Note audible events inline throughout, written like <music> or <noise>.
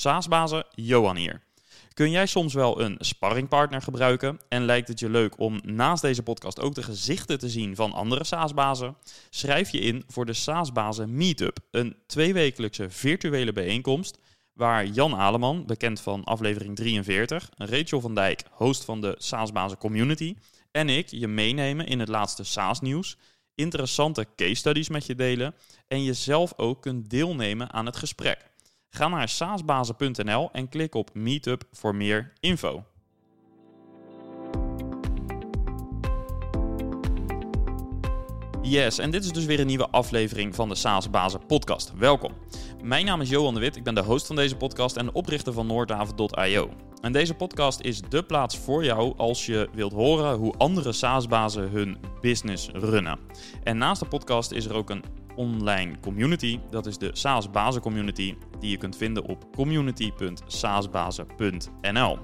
SaaS-bazen, Johan hier. Kun jij soms wel een sparringpartner gebruiken en lijkt het je leuk om naast deze podcast ook de gezichten te zien van andere SaaS-bazen? Schrijf je in voor de SaaS-bazen Meetup, een tweewekelijkse virtuele bijeenkomst waar Jan Aleman, bekend van aflevering 43, Rachel van Dijk, host van de SaaS-bazen Community, en ik je meenemen in het laatste SaaS-nieuws, interessante case studies met je delen en jezelf ook kunt deelnemen aan het gesprek. Ga naar saasbazen.nl en klik op Meetup voor meer info. Yes, en dit is dus weer een nieuwe aflevering van de SaaSbazen podcast. Welkom. Mijn naam is Johan de Wit, ik ben de host van deze podcast en oprichter van Noordhaven.io. En deze podcast is de plaats voor jou als je wilt horen hoe andere SaaS-bazen hun business runnen. En naast de podcast is er ook een online community. Dat is de SaaS Bazen Community, die je kunt vinden op community.saasbazen.nl.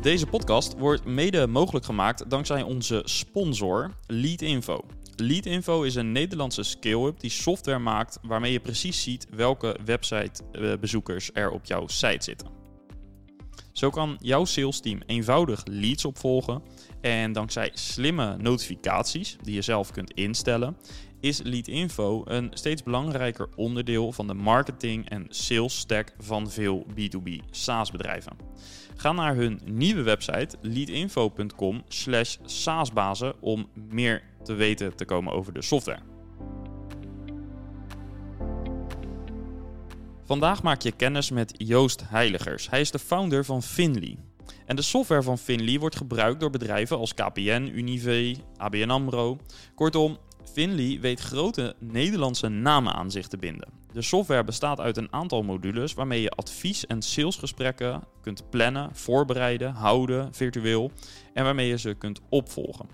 Deze podcast wordt mede mogelijk gemaakt dankzij onze sponsor Leadinfo. Leadinfo is een Nederlandse scale-up die software maakt waarmee je precies ziet welke websitebezoekers er op jouw site zitten. Zo kan jouw sales team eenvoudig leads opvolgen en dankzij slimme notificaties die je zelf kunt instellen, is Leadinfo een steeds belangrijker onderdeel van de marketing en sales stack van veel B2B SaaS bedrijven. Ga naar hun nieuwe website leadinfo.com slash saasbazen om meer te weten te komen over de software. Vandaag maak je kennis met Joost Heiligers. Hij is de founder van Finly. En de software van Finly wordt gebruikt door bedrijven als KPN, Unive, ABN AMRO. Kortom, Finly weet grote Nederlandse namen aan zich te binden. De software bestaat uit een aantal modules waarmee je advies- en salesgesprekken kunt plannen, voorbereiden, houden virtueel en waarmee je ze kunt opvolgen.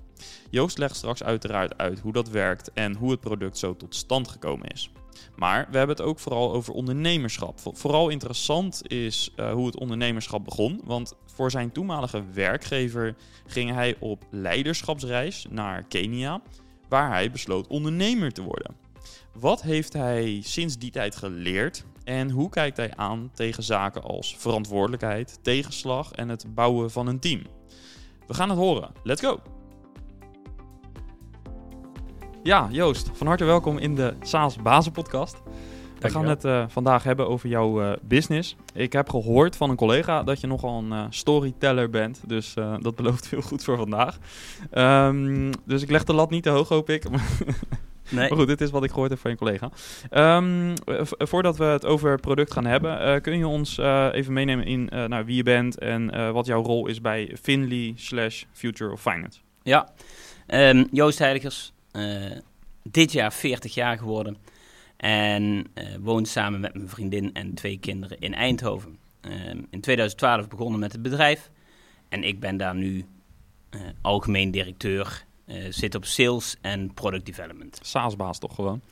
Joost legt straks uiteraard uit hoe dat werkt en hoe het product zo tot stand gekomen is. Maar we hebben het ook vooral over ondernemerschap. Vooral interessant is uh, hoe het ondernemerschap begon. Want voor zijn toenmalige werkgever ging hij op leiderschapsreis naar Kenia, waar hij besloot ondernemer te worden. Wat heeft hij sinds die tijd geleerd en hoe kijkt hij aan tegen zaken als verantwoordelijkheid, tegenslag en het bouwen van een team? We gaan het horen. Let's go! Ja, Joost, van harte welkom in de SaaS Bazen podcast. We gaan het uh, vandaag hebben over jouw uh, business. Ik heb gehoord van een collega dat je nogal een uh, storyteller bent. Dus dat belooft heel goed voor vandaag. Um, dus ik leg de lat niet te hoog, hoop ik. <laughs> Nee. Maar goed, dit is wat ik gehoord heb van je collega. Um, voordat we het over het product gaan hebben, kun je ons even meenemen in nou, wie je bent en wat jouw rol is bij Finley slash Future of Finance? Ja, um, Joost Heiligers, dit jaar 40 jaar geworden. En uh, woont samen met mijn vriendin en twee kinderen in Eindhoven. Uh, in 2012 begonnen met het bedrijf. En ik ben daar nu uh, algemeen directeur. zit op sales en product development. SaaS-baas toch gewoon?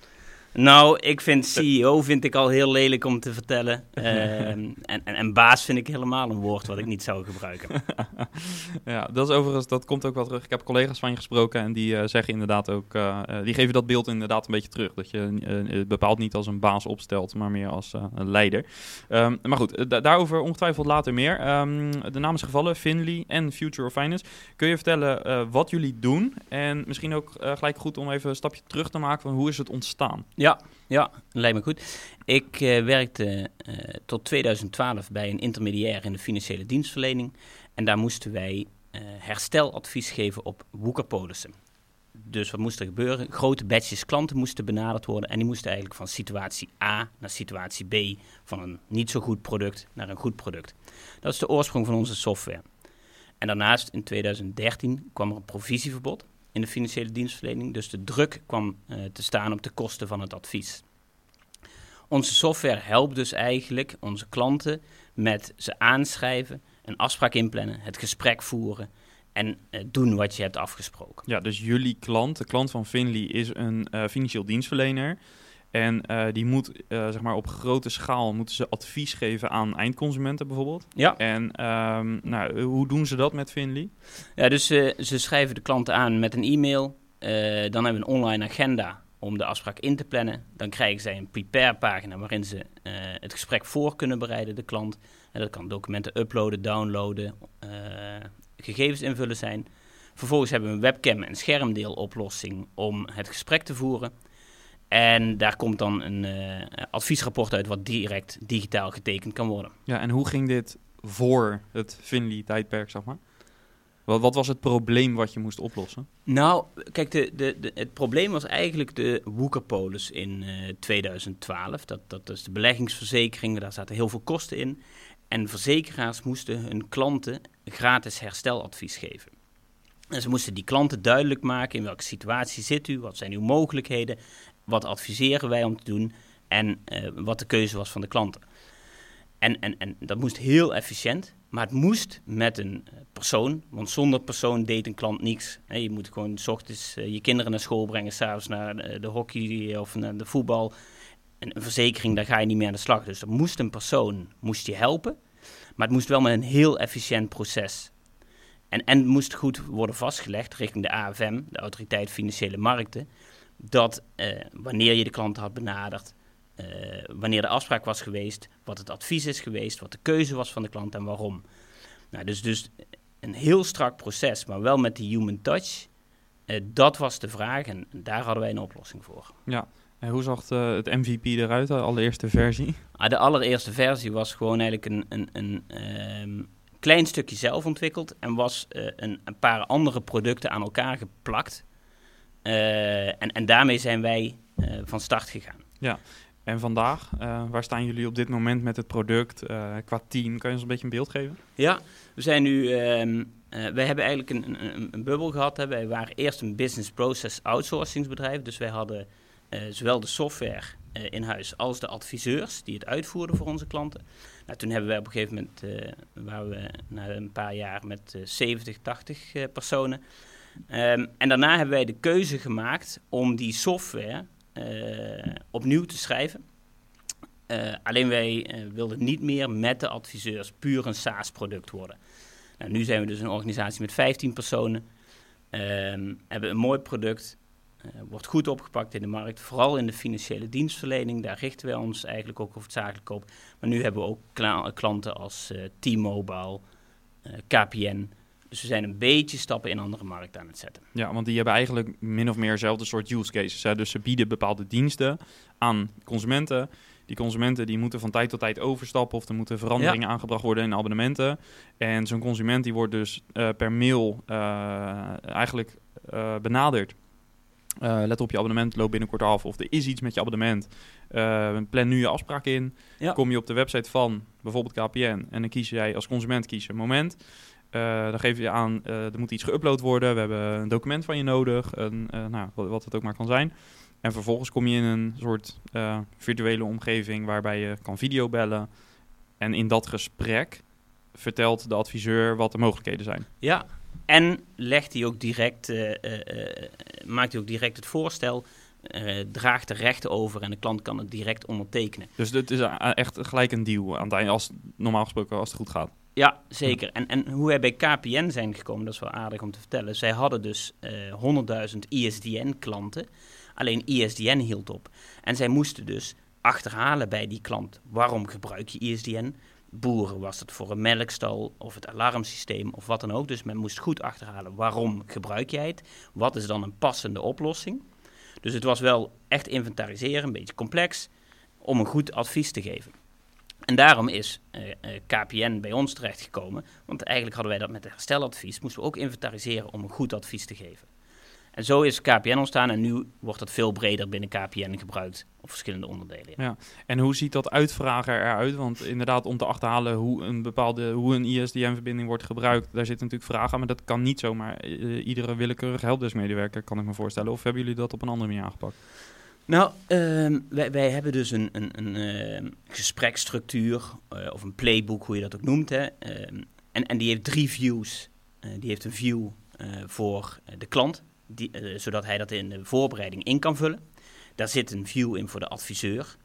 Nou, ik vind CEO vind ik al heel lelijk om te vertellen. <laughs> Ehm, en, en, en, baas vind ik helemaal een woord wat ik niet zou gebruiken. <laughs> ja, dat is overigens, dat komt ook wel terug. Ik heb collega's van je gesproken en die uh, zeggen inderdaad ook, uh, die geven dat beeld inderdaad een beetje terug. Dat je bepaald niet als een baas opstelt, maar meer als een leider. Um, maar goed, daarover ongetwijfeld later meer. Um, de naam is gevallen, Finley en Future of Finance. Kun je vertellen wat jullie doen? En misschien ook gelijk goed om even een stapje terug te maken van hoe is het ontstaan? Ja, ja, lijkt me goed. Ik uh, werkte uh, tot 2012 bij een intermediair in de financiële dienstverlening. En daar moesten wij uh, hersteladvies geven op woekerpolissen. Dus wat moest er gebeuren? Grote batches klanten moesten benaderd worden. En die moesten eigenlijk van situatie A naar situatie B. Van een niet zo goed product naar een goed product. Dat is de oorsprong van onze software. En daarnaast in 2013 kwam er een provisieverbod in de financiële dienstverlening. Dus de druk kwam uh, te staan op de kosten van het advies. Onze software helpt dus eigenlijk onze klanten met ze aanschrijven, een afspraak inplannen, het gesprek voeren en uh, doen wat je hebt afgesproken. Ja, dus jullie klant, de klant van Finley, is een uh, financieel dienstverlener. En uh, die moet uh, zeg maar op grote schaal moeten ze advies geven aan eindconsumenten bijvoorbeeld. Ja. En um, nou, hoe doen ze dat met Finley? Ja, dus uh, ze schrijven de klanten aan met een e-mail. dan hebben we een online agenda om de afspraak in te plannen. Dan krijgen zij een prepare pagina waarin ze eh, het gesprek voor kunnen bereiden, de klant. En dat kan documenten uploaden, downloaden, gegevens invullen zijn. Vervolgens hebben we een webcam en schermdeeloplossing om het gesprek te voeren. En daar komt dan een uh, adviesrapport uit wat direct digitaal getekend kan worden. Ja, en hoe ging dit voor het Finley-tijdperk, zeg maar? Wat, wat, was het probleem wat je moest oplossen? Nou, kijk, de, de, de, het probleem was eigenlijk de Woekerpolis in uh, 2012. Dat, dat is de beleggingsverzekering, daar zaten heel veel kosten in. En verzekeraars moesten hun klanten gratis hersteladvies geven. En ze moesten die klanten duidelijk maken in welke situatie zit u, wat zijn uw mogelijkheden, wat adviseren wij om te doen en uh, wat de keuze was van de klanten. En, en, en dat moest heel efficiënt, maar het moest met een persoon, want zonder persoon deed een klant niks. Je moet gewoon s ochtends uh, je kinderen naar school brengen, s'avonds naar de, hockey of naar de voetbal. En een verzekering, daar ga je niet meer aan de slag. Dus er moest een persoon moest je helpen, maar het moest wel met een heel efficiënt proces. En, en moest goed worden vastgelegd richting de AFM, de Autoriteit Financiële Markten, dat uh, wanneer je de klant had benaderd, uh, wanneer de afspraak was geweest, wat het advies is geweest, wat de keuze was van de klant en waarom. Nou, dus, dus een heel strak proces, maar wel met die human touch. Uh, dat was de vraag en daar hadden wij een oplossing voor. Ja, en hoe zag het MVP eruit, de allereerste versie? Ah, de allereerste versie was gewoon eigenlijk een, een, een um, klein stukje zelf ontwikkeld en was uh, een, een, paar andere producten aan elkaar geplakt. Uh, en, en daarmee zijn wij uh, van start gegaan. Ja, en vandaag, waar staan jullie op dit moment met het product qua team? Kan je ons een beetje een beeld geven? Ja, we zijn nu. Um, wij hebben eigenlijk een, een, een bubbel gehad. Hè. Wij waren eerst een business process outsourcingsbedrijf. Dus wij hadden zowel de software in huis als de adviseurs die het uitvoerden voor onze klanten. Nou, toen hebben wij op een gegeven moment, waren we na een paar jaar met uh, 70, 80 uh, personen. Um, en daarna hebben wij de keuze gemaakt om die software uh, opnieuw te schrijven. alleen wij wilden niet meer met de adviseurs puur een SaaS-product worden. Nou, nu zijn we dus een organisatie met 15 personen. Um, hebben een mooi product. Wordt goed opgepakt in de markt, vooral in de financiële dienstverlening. Daar richten wij ons eigenlijk ook hoofdzakelijk op. Maar nu hebben we ook kla klanten als T-Mobile, KPN. Dus we zijn een beetje stappen in andere markten aan het zetten. Ja, want die hebben eigenlijk min of meer dezelfde soort use cases. Hè? Dus ze bieden bepaalde diensten aan consumenten. Die consumenten die moeten van tijd tot tijd overstappen of er moeten veranderingen ja. aangebracht worden in abonnementen. En zo'n consument die wordt dus per mail eigenlijk benaderd. Uh, let op je abonnement, loopt binnenkort af. Of er is iets met je abonnement. Plan nu je afspraak in. Ja. Kom je op de website van bijvoorbeeld KPN. En dan kies jij als consument kies je een moment. Uh, dan geef je aan, er moet iets geüpload worden. We hebben een document van je nodig. Een, nou, wat, wat, het ook maar kan zijn. En vervolgens kom je in een soort virtuele omgeving waarbij je kan videobellen. En in dat gesprek vertelt de adviseur wat de mogelijkheden zijn. Ja, en legt hij ook direct, uh, uh, uh, maakt hij ook direct het voorstel, draagt de rechten over en de klant kan het direct ondertekenen. Dus dit is echt gelijk een deal aan het einde, als, normaal gesproken als het goed gaat. Ja, zeker. En, en hoe wij bij KPN zijn gekomen, dat is wel aardig om te vertellen. Zij hadden dus 100.000 ISDN-klanten, alleen ISDN hield op. En zij moesten dus achterhalen bij die klant, waarom gebruik je ISDN? boeren was het voor een melkstal of het alarmsysteem of wat dan ook. Dus men moest goed achterhalen waarom gebruik jij het? Wat is dan een passende oplossing? Dus het was wel echt inventariseren, een beetje complex, om een goed advies te geven. En daarom is uh, uh, KPN bij ons terechtgekomen, want eigenlijk hadden wij dat met hersteladvies, moesten we ook inventariseren om een goed advies te geven. En zo is KPN ontstaan en nu wordt dat veel breder binnen KPN gebruikt op verschillende onderdelen. Ja. En hoe ziet dat uitvragen eruit? Want inderdaad, om te achterhalen hoe een bepaalde hoe een ISDN-verbinding wordt gebruikt, daar zitten natuurlijk vragen aan, maar dat kan niet zomaar uh, iedere willekeurige helpdesk-medewerker, kan ik me voorstellen. Of hebben jullie dat op een andere manier aangepakt? Nou, um, wij, wij, hebben dus een, een, een gespreksstructuur uh, of een playbook, hoe je dat ook noemt. Hè. Um, en, en die heeft drie views. die heeft een view voor de klant, die, zodat hij dat in de voorbereiding in kan vullen. Daar zit een view in voor de adviseur,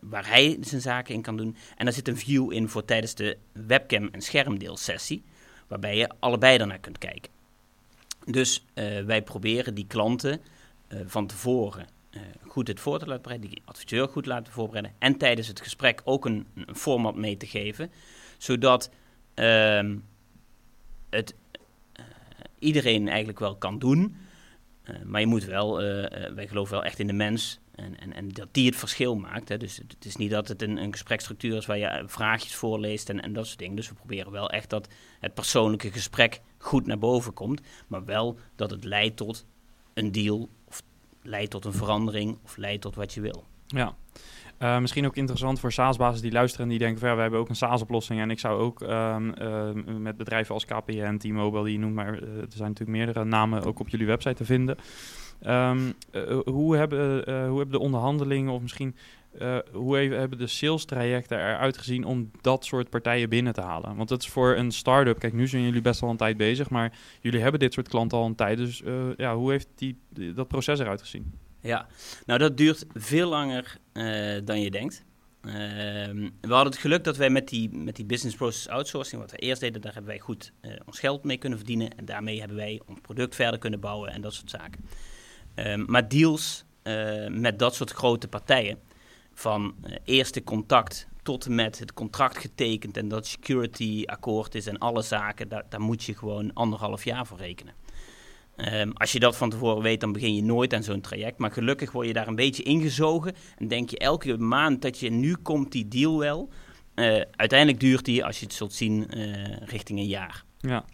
waar hij zijn zaken in kan doen. En daar zit een view in voor tijdens de webcam- en schermdeelsessie, waarbij je allebei daarnaar kunt kijken. Dus wij proberen die klanten eh, van tevoren eh, goed het voor te laten bereiden, die adviseur goed laten voorbereiden en tijdens het gesprek ook een, een format mee te geven, zodat ehm, het eh, iedereen eigenlijk wel kan doen. Eh, maar je moet wel, eh, eh, wij geloven wel echt in de mens en, en, en dat die het verschil maakt. Hè. Dus het, is niet dat het een, een gespreksstructuur is waar je eh, vraagjes voorleest en, en dat soort dingen. Dus we proberen wel echt dat het persoonlijke gesprek goed naar boven komt, maar wel dat het leidt tot een deal leidt tot een verandering of leidt tot wat je wil. Ja. Eh, misschien ook interessant voor SaaS-basis die luisteren en die denken van ja, we hebben ook een SaaS-oplossing en ik zou ook ehm, ehm, met bedrijven als KPN, T-Mobile, die je noemt, maar eh, er zijn natuurlijk meerdere namen ook op jullie website te vinden. Ehm, eh, hoe, hebben, eh, hoe hebben de onderhandelingen of misschien eh, hoe even, hebben de sales trajecten eruit gezien om dat soort partijen binnen te halen? Want dat is voor een start-up, kijk nu zijn jullie best wel een tijd bezig, maar jullie hebben dit soort klanten al een tijd. Dus eh, ja, hoe heeft die, dat proces eruit gezien? Ja, nou dat duurt veel langer eh, dan je denkt. Ehm, we hadden het geluk dat wij met die, met die business process outsourcing, wat we eerst deden, daar hebben wij goed ons geld mee kunnen verdienen. En daarmee hebben wij ons product verder kunnen bouwen en dat soort zaken. Ehm, maar deals met dat soort grote partijen, van eh, eerste contact tot en met het contract getekend en dat security akkoord is en alle zaken, daar, daar moet je gewoon anderhalf jaar voor rekenen. Ehm, als je dat van tevoren weet, dan begin je nooit aan zo'n traject. Maar gelukkig word je daar een beetje ingezogen. En denk je elke maand dat je nu komt die deal wel. Eh, uiteindelijk duurt die, als je het zult zien, eh, richting een jaar. Ja.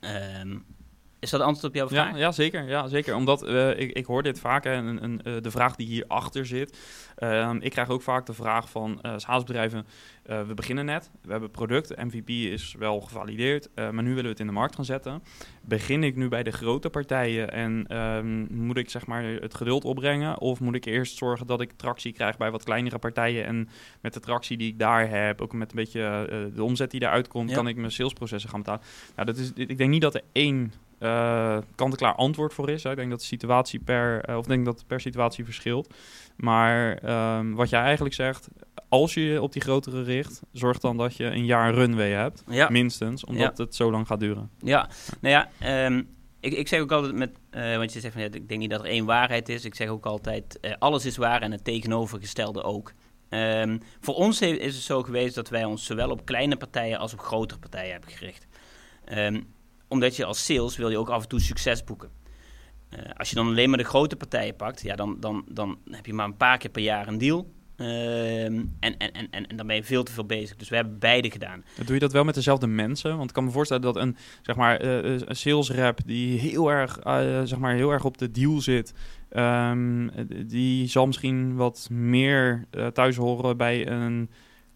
Ehm, is dat antwoord op jouw vraag? Ja, ja, zeker. Ja, zeker. Omdat eh, ik, ik hoor dit vaak, hè, en, en, eh, de vraag die hierachter zit. Ehm, ik krijg ook vaak de vraag van uh, SaaS-bedrijven, eh, we beginnen net, we hebben het product, MVP is wel gevalideerd, eh, maar nu willen we het in de markt gaan zetten. Begin ik nu bij de grote partijen en ehm, moet ik zeg maar het geduld opbrengen? Of moet ik eerst zorgen dat ik tractie krijg bij wat kleinere partijen en met de tractie die ik daar heb, ook met een beetje eh, de omzet die daaruit komt, Ja. kan ik mijn salesprocessen gaan betalen? Nou, dat is, ik denk niet dat er één eh kant-en-klaar antwoord voor is. Hè. Ik denk dat de situatie per, eh, of denk dat het per situatie verschilt. Maar ehm, wat jij eigenlijk zegt, als je je op die grotere richt, zorg dan dat je een jaar runway hebt, Ja. minstens, omdat het zo lang gaat duren. Ja, nou ja, ehm, ik, ik zeg ook altijd met, eh, want je zegt van ja, ik denk niet dat er één waarheid is. Ik zeg ook altijd, alles is waar en het tegenovergestelde ook. Ehm, voor ons is het zo geweest dat wij ons zowel op kleine partijen als op grotere partijen hebben gericht. Ehm, omdat je als sales wil je ook af en toe succes boeken. Eh, als je dan alleen maar de grote partijen pakt, ja, dan, dan, dan heb je maar een paar keer per jaar een deal. Ehm, en, en, en, en, dan ben je veel te veel bezig. Dus we hebben beide gedaan. Doe je dat wel met dezelfde mensen? Want ik kan me voorstellen dat een, zeg maar, een sales rep die heel erg, zeg maar, heel erg op de deal zit, ehm, die zal misschien wat meer thuis horen bij een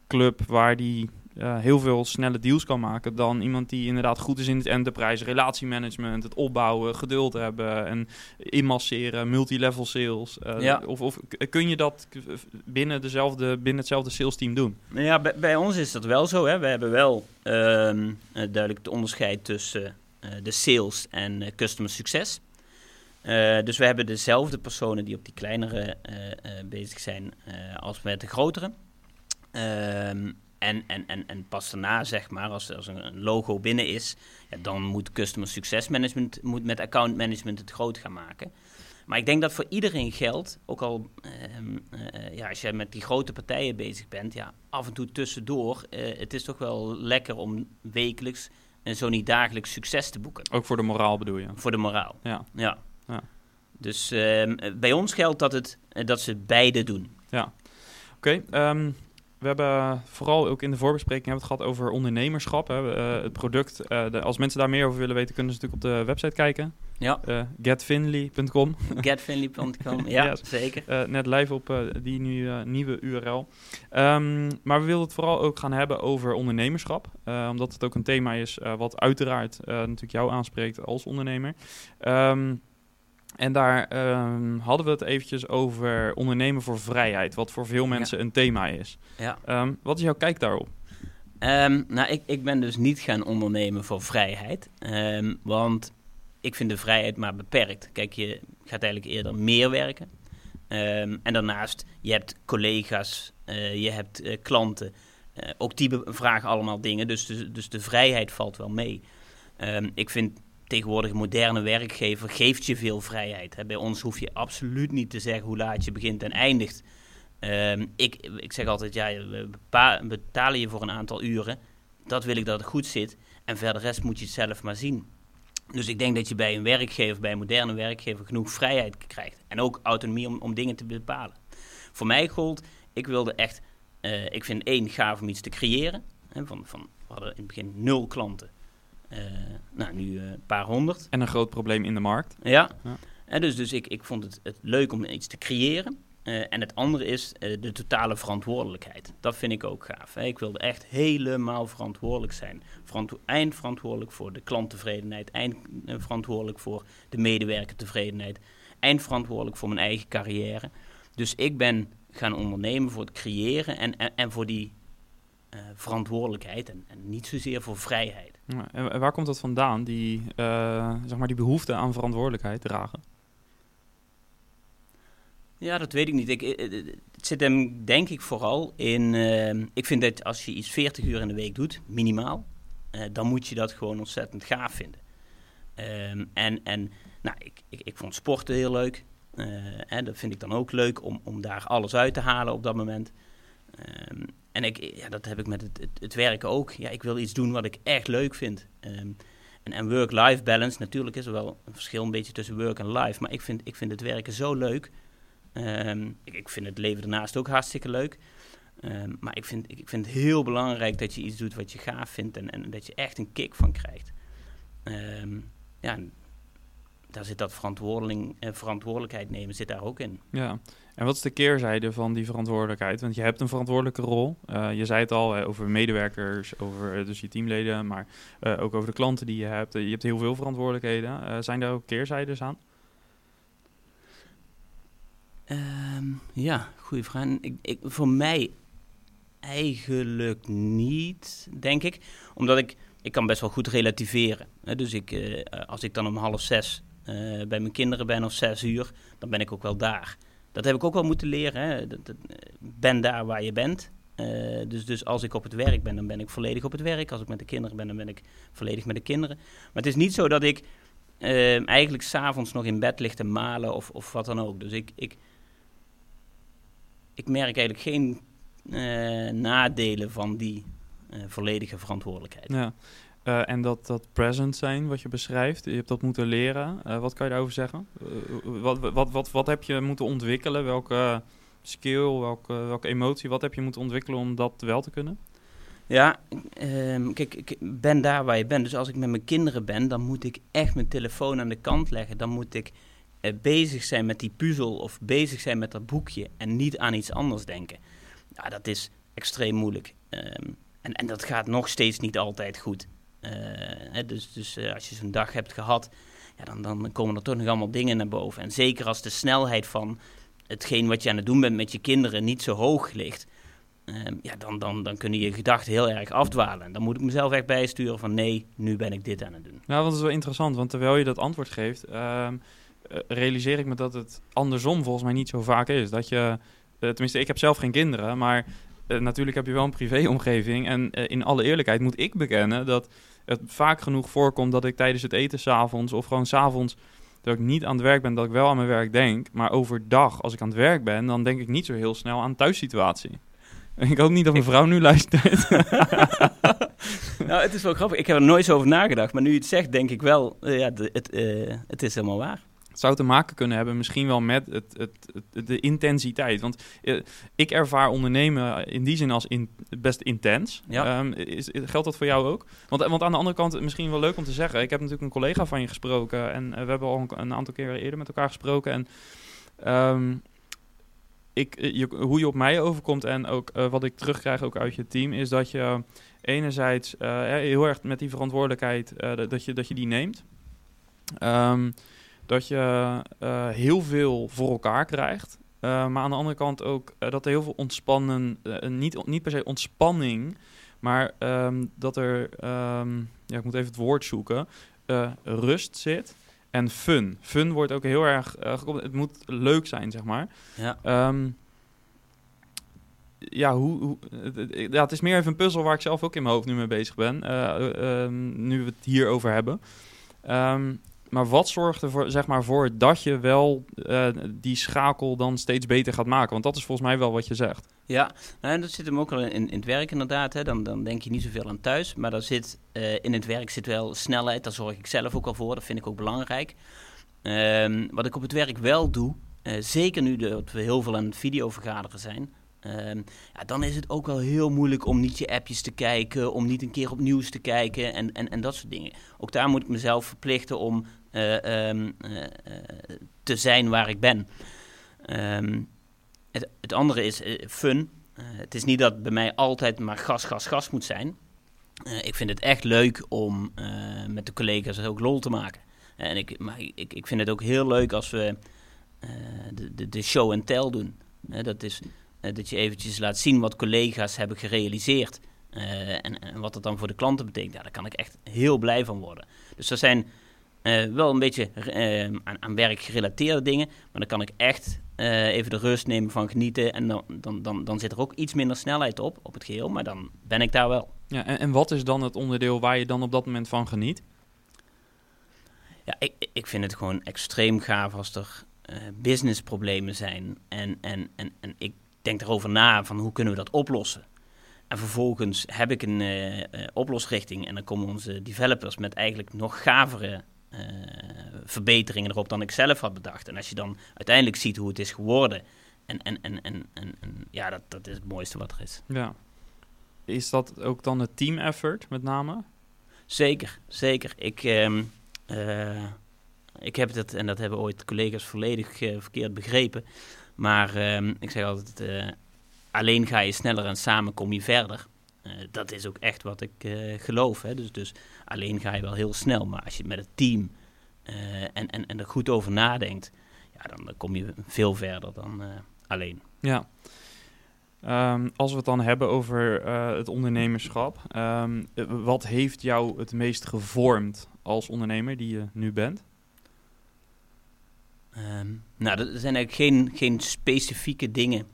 club waar die eh, heel veel snelle deals kan maken dan iemand die inderdaad goed is in het enterprise, relatiemanagement, het opbouwen, geduld hebben en inmasseren, multilevel sales. Eh, Ja. of, of kun je dat binnen, dezelfde, binnen hetzelfde sales team doen? Nou ja, bij, bij ons is dat wel zo. Hè. We hebben wel ehm, eh, duidelijk het onderscheid tussen de sales en customer succes. Dus we hebben dezelfde personen die op die kleinere bezig zijn als met de grotere. Ehm, en, en, en, en pas daarna, zeg maar, als, als een logo binnen is, ja, dan moet customer success management moet met account management het groot gaan maken. Maar ik denk dat voor iedereen geldt, ook al ehm, eh, ja, als jij met die grote partijen bezig bent, ja, af en toe tussendoor, eh, het is toch wel lekker om wekelijks en zo niet dagelijks succes te boeken. Ook voor de moraal bedoel je? Voor de moraal. Ja. Ja. Ja. Dus ehm, eh, bij ons geldt dat, het, eh, dat ze beide doen. Oké, ehm, we hebben vooral ook in de voorbespreking hebben we het gehad over ondernemerschap. Hè. Eh, het product, eh, de- als mensen daar meer over willen weten, kunnen ze natuurlijk op de website kijken. Ja, eh getfinley.com. <laughs> getfinley.com. <laughs> Ja, Yes. zeker. Eh, net live op eh, die nu, eh, nieuwe URL. Ehm, maar we willen het vooral ook gaan hebben over ondernemerschap. eh, omdat het ook een thema is eh, wat uiteraard eh, natuurlijk jou aanspreekt als ondernemer. Ehm, en daar ehm, hadden we het eventjes over ondernemen voor vrijheid. Wat voor veel mensen een thema is. Ja. Ehm, wat is jouw kijk daarop? Ehm, nou, ik, ik ben dus niet gaan ondernemen voor vrijheid. Want ik vind de vrijheid maar beperkt. Kijk, je gaat eigenlijk eerder meer werken. En daarnaast, je hebt collega's, eh, je hebt eh, klanten. Eh, ook die vragen allemaal dingen. Dus, dus, dus de vrijheid valt wel mee. Ik vind tegenwoordig moderne werkgever geeft je veel vrijheid. Hè. Bij ons hoef je absoluut niet te zeggen hoe laat je begint en eindigt. Ehm, ik, ik zeg altijd, ja, we betalen je voor een aantal uren. Dat wil ik dat het goed zit. En verder rest moet je het zelf maar zien. Dus ik denk dat je bij een werkgever, bij een moderne werkgever, genoeg vrijheid krijgt. En ook autonomie om, om dingen te bepalen. Voor mij gold, ik wilde echt, eh, ik vind één gaaf om iets te creëren. Hè, van, van, we hadden in het begin nul klanten. Eh, nou, nu eh, een paar honderd. En een groot probleem in de markt. Ja. Ja. En dus, dus ik, ik vond het, het leuk om iets te creëren. Eh, en het andere is eh, de totale verantwoordelijkheid. Dat vind ik ook gaaf. Hè. Ik wilde echt helemaal verantwoordelijk zijn. Verantwo eindverantwoordelijk voor de klanttevredenheid. Eindverantwoordelijk voor de medewerkertevredenheid. Eindverantwoordelijk voor mijn eigen carrière. Dus ik ben gaan ondernemen voor het creëren en, en, en voor die eh, verantwoordelijkheid. En, en niet zozeer voor vrijheid. Ja, en en waar komt dat vandaan, die, eh, zeg maar die behoefte aan verantwoordelijkheid dragen? Ja, dat weet ik niet. Ik, eh, het zit hem denk ik vooral in... eh, ik vind dat als je iets 40 uur in de week doet, minimaal... dan moet je dat gewoon ontzettend gaaf vinden. Ehm, en en nou, ik, ik, ik vond sporten heel leuk. Hè, dat vind ik dan ook leuk om, om daar alles uit te halen op dat moment. Ehm, en ik, ja, dat heb ik met het, het, werken ook. Ja, ik wil iets doen wat ik echt leuk vind. Ehm, en, en work-life balance, natuurlijk is er wel een verschil een beetje tussen work en life. Maar ik vind, ik vind het werken zo leuk. Ehm, ik, ik vind het leven daarnaast ook hartstikke leuk. Ehm, maar ik vind, ik, vind het heel belangrijk dat je iets doet wat je gaaf vindt en, en dat je echt een kick van krijgt. Ja, daar zit dat verantwoording, eh, verantwoordelijkheid nemen zit daar ook in. Ja, en wat is de keerzijde van die verantwoordelijkheid? Want je hebt een verantwoordelijke rol. Eh, je zei het al eh, over medewerkers, over dus je teamleden, maar ook over de klanten die je hebt. Je hebt heel veel verantwoordelijkheden. Zijn daar ook keerzijdes aan? Ehm, ja, goede vraag. Ik, ik, voor mij eigenlijk niet, denk ik. Omdat ik, ik kan best wel goed relativeren. Hè? Dus ik, als ik dan om half zes bij mijn kinderen ben of zes uur, dan ben ik ook wel daar. Dat heb ik ook wel moeten leren. Hè? Dat, eh, ben daar waar je bent. Eh, dus, dus als ik op het werk ben, dan ben ik volledig op het werk. Als ik met de kinderen ben, dan ben ik volledig met de kinderen. Maar het is niet zo dat ik eh, eigenlijk s'avonds nog in bed lig te malen of, of wat dan ook. Dus ik, ik, ik merk eigenlijk geen eh, nadelen van die eh, volledige verantwoordelijkheid. Ja. Eh, en dat, dat present zijn, wat je beschrijft, je hebt dat moeten leren. Eh, wat kan je daarover zeggen? Eh, wat, wat, wat, wat heb je moeten ontwikkelen? Welke skill, welke, welke emotie, wat heb je moeten ontwikkelen om dat wel te kunnen? Ja, ehm, kijk, ik ben daar waar je bent. Dus als ik met mijn kinderen ben, dan moet ik echt mijn telefoon aan de kant leggen. Dan moet ik bezig zijn met die puzzel of bezig zijn met dat boekje en niet aan iets anders denken. Ja, dat is extreem moeilijk. Ehm, en, en dat gaat nog steeds niet altijd goed. Eh, dus dus eh, als je zo'n dag hebt gehad, ja, dan, dan komen er toch nog allemaal dingen naar boven. En zeker als de snelheid van hetgeen wat je aan het doen bent met je kinderen niet zo hoog ligt, Ehm, ja, dan, dan, dan kunnen je gedachten heel erg afdwalen. En dan moet ik mezelf echt bijsturen van nee, nu ben ik dit aan het doen. Nou, dat is wel interessant, want terwijl je dat antwoord geeft, ehm, eh, realiseer ik me dat het andersom volgens mij niet zo vaak is. Dat je, tenminste, ik heb zelf geen kinderen, maar natuurlijk heb je wel een privéomgeving. En eh, in alle eerlijkheid moet ik bekennen dat het vaak genoeg voorkomt dat ik tijdens het eten s'avonds of gewoon s'avonds dat ik niet aan het werk ben, dat ik wel aan mijn werk denk. Maar overdag, als ik aan het werk ben, dan denk ik niet zo heel snel aan thuissituatie. Ik hoop niet dat mijn vrouw nu luistert. <laughs> nou, het is wel grappig. Ik heb er nooit zo over nagedacht. Maar nu je het zegt, denk ik wel, eh, ja, het, eh, het is helemaal waar. Zou te maken kunnen hebben misschien wel met het, het, het- de intensiteit. Want eh, ik ervaar ondernemen in die zin als in, best intens. Ja. Ehm, is, geldt dat voor jou ook? Want, want aan de andere kant, misschien wel leuk om te zeggen... ik heb natuurlijk een collega van je gesproken... en eh, we hebben al een, een aantal keer eerder met elkaar gesproken... en ehm, ik, eh, je, hoe je op mij overkomt en ook wat ik terugkrijg ook uit je team... is dat je enerzijds heel erg met die verantwoordelijkheid... dat- dat, je, dat je die neemt... Ehm, dat je eh, heel veel voor elkaar krijgt. Eh, maar aan de andere kant ook eh, dat er heel veel ontspannen, niet, niet per se ontspanning, maar ehm, dat er, ehm, ja, ik moet even het woord zoeken, rust zit en fun. Fun wordt ook heel erg, gekoppeld- het moet leuk zijn, zeg maar. Ja. Ehm, ja, hoe, hoe, ja, het is meer even een puzzel waar ik zelf ook in mijn hoofd nu mee bezig ben, nu we het hierover hebben. Maar wat zorgt ervoor zeg maar, voor dat je wel eh, die schakel dan steeds beter gaat maken? Want dat is volgens mij wel wat je zegt. Ja, nou, en dat zit hem ook wel in, in het werk inderdaad. Hè. Dan, dan denk je niet zoveel aan thuis. Maar daar zit, eh, in het werk zit wel snelheid. Daar zorg ik zelf ook al voor. Dat vind ik ook belangrijk. Ehm, wat ik op het werk wel doe, eh, zeker nu dat we heel veel aan het videovergaderen zijn... Ehm, ja, dan is het ook wel heel moeilijk om niet je appjes te kijken, om niet een keer op nieuws te kijken en, en, en dat soort dingen. Ook daar moet ik mezelf verplichten om um, uh, te zijn waar ik ben. Um, het, het, andere is fun. het is niet dat bij mij altijd maar gas, gas, gas moet zijn. ik vind het echt leuk om met de collega's ook lol te maken. En ik, maar ik, ik vind het ook heel leuk als we de, de, de show and tell doen. dat is eh, dat je eventjes laat zien wat collega's hebben gerealiseerd. En, en, wat dat dan voor de klanten betekent. Daar kan ik echt heel blij van worden. Dus er zijn uh, wel een beetje aan, aan, werk gerelateerde dingen. Maar dan kan ik echt even de rust nemen van genieten. En dan, dan, dan, dan zit er ook iets minder snelheid op, op het geheel. Maar dan ben ik daar wel. Ja, en, en wat is dan het onderdeel waar je dan op dat moment van geniet? Ja, ik, ik vind het gewoon extreem gaaf als er businessproblemen zijn. En, en, en, en ik denk erover na van hoe kunnen we dat oplossen. En vervolgens heb ik een uh, oplosrichting en dan komen onze developers met eigenlijk nog gavere uh, verbeteringen erop dan ik zelf had bedacht. En als je dan uiteindelijk ziet hoe het is geworden, en, en, en, en, en, en ja, dat, dat is het mooiste wat er is. Ja. Is dat ook dan het team effort met name? Zeker, zeker. Ik, uh, ik heb het, en dat hebben ooit collega's volledig verkeerd begrepen. Maar ehm, ik zeg altijd, alleen ga je sneller en samen kom je verder. Uh, dat is ook echt wat ik uh, geloof. Hè. Dus, dus alleen ga je wel heel snel. Maar als je met het team en, en, en er goed over nadenkt, ja, dan, kom je veel verder dan alleen. Ja. Um, als we het dan hebben over het ondernemerschap, um, wat heeft jou het meest gevormd als ondernemer die je nu bent? Um, nou, er zijn eigenlijk geen, geen specifieke dingen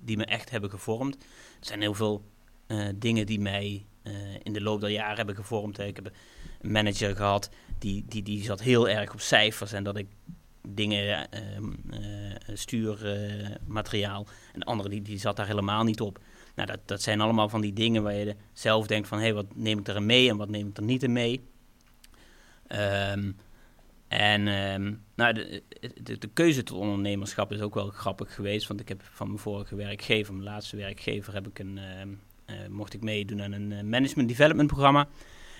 die me echt hebben gevormd. Er zijn heel veel uh, dingen die mij uh, in de loop der jaren hebben gevormd. Ik heb een manager gehad die, die, die zat heel erg op cijfers en dat ik dingen um, uh, stuurmateriaal en de andere die, die zat daar helemaal niet op. Nou, dat, dat zijn allemaal van die dingen waar je zelf denkt van... hé, hey, wat neem ik er mee en wat neem ik er niet mee? Um, en um, nou, de, de, de, keuze tot ondernemerschap is ook wel grappig geweest. Want ik heb van mijn vorige werkgever, mijn laatste werkgever, heb ik een, uh, uh, mocht ik meedoen aan een uh, management development programma.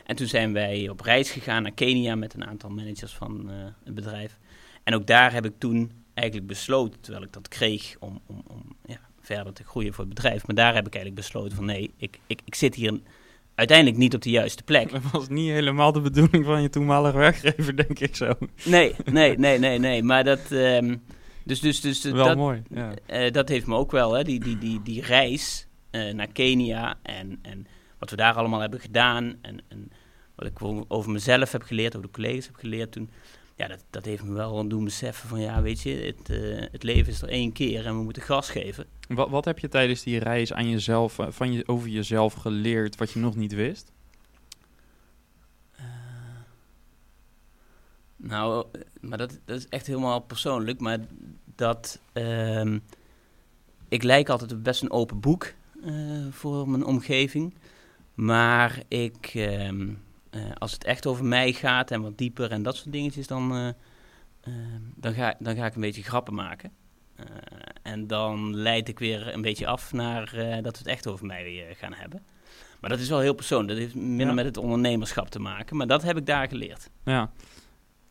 En toen zijn wij op reis gegaan naar Kenia met een aantal managers van het bedrijf. En ook daar heb ik toen eigenlijk besloten, terwijl ik dat kreeg om, om, om ja, verder te groeien voor het bedrijf. Maar daar heb ik eigenlijk besloten van nee, ik, ik, ik zit hier uiteindelijk niet op de juiste plek. Dat was niet helemaal de bedoeling van je toenmalige werkgever, denk ik zo. Nee, nee, nee, nee, nee. Maar dat... Um, dus, dus, dus, wel dat, mooi, ja. Uh, dat heeft me ook wel, hè, die, die, die, die reis uh, naar Kenia en, en wat we daar allemaal hebben gedaan en, en wat ik over mezelf heb geleerd, over de collega's heb geleerd toen ja, dat, dat heeft me wel doen beseffen van ja, weet je, het, uh, het leven is er één keer en we moeten gas geven. Wat, wat heb je tijdens die reis aan jezelf, eh, van je, over jezelf geleerd wat je nog niet wist? Uh, nou, maar dat, dat is echt helemaal persoonlijk, maar dat uh, ik lijk altijd best een open boek voor mijn omgeving, maar ik ehm, als het echt over mij gaat en wat dieper en dat soort dingetjes, dan, uh, uh, dan, ga, dan ga ik een beetje grappen maken. en dan leid ik weer een beetje af naar dat we het echt over mij gaan hebben. Maar dat is wel heel persoonlijk. Dat heeft minder ja. met het ondernemerschap te maken. Maar dat heb ik daar geleerd. Ja.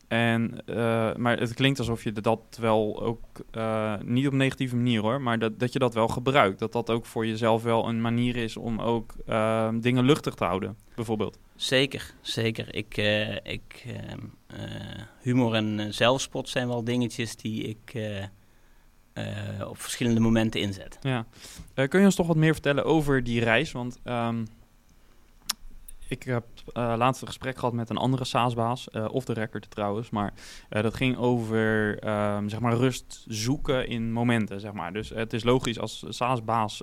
En, uh, maar het klinkt alsof je dat wel ook, uh, niet op negatieve manier hoor, maar dat, dat je dat wel gebruikt. Dat dat ook voor jezelf wel een manier is om ook uh, dingen luchtig te houden, bijvoorbeeld. Zeker, zeker. Ik, ik, humor en zelfspot zijn wel dingetjes die ik op verschillende momenten inzet. Ja. kun je ons toch wat meer vertellen over die reis? Want um, ik heb uh, laatst een gesprek gehad met een andere SaaS-baas, of de record trouwens, maar uh, dat ging over um, zeg maar rust zoeken in momenten, zeg maar. Dus het is logisch als SaaS-baas,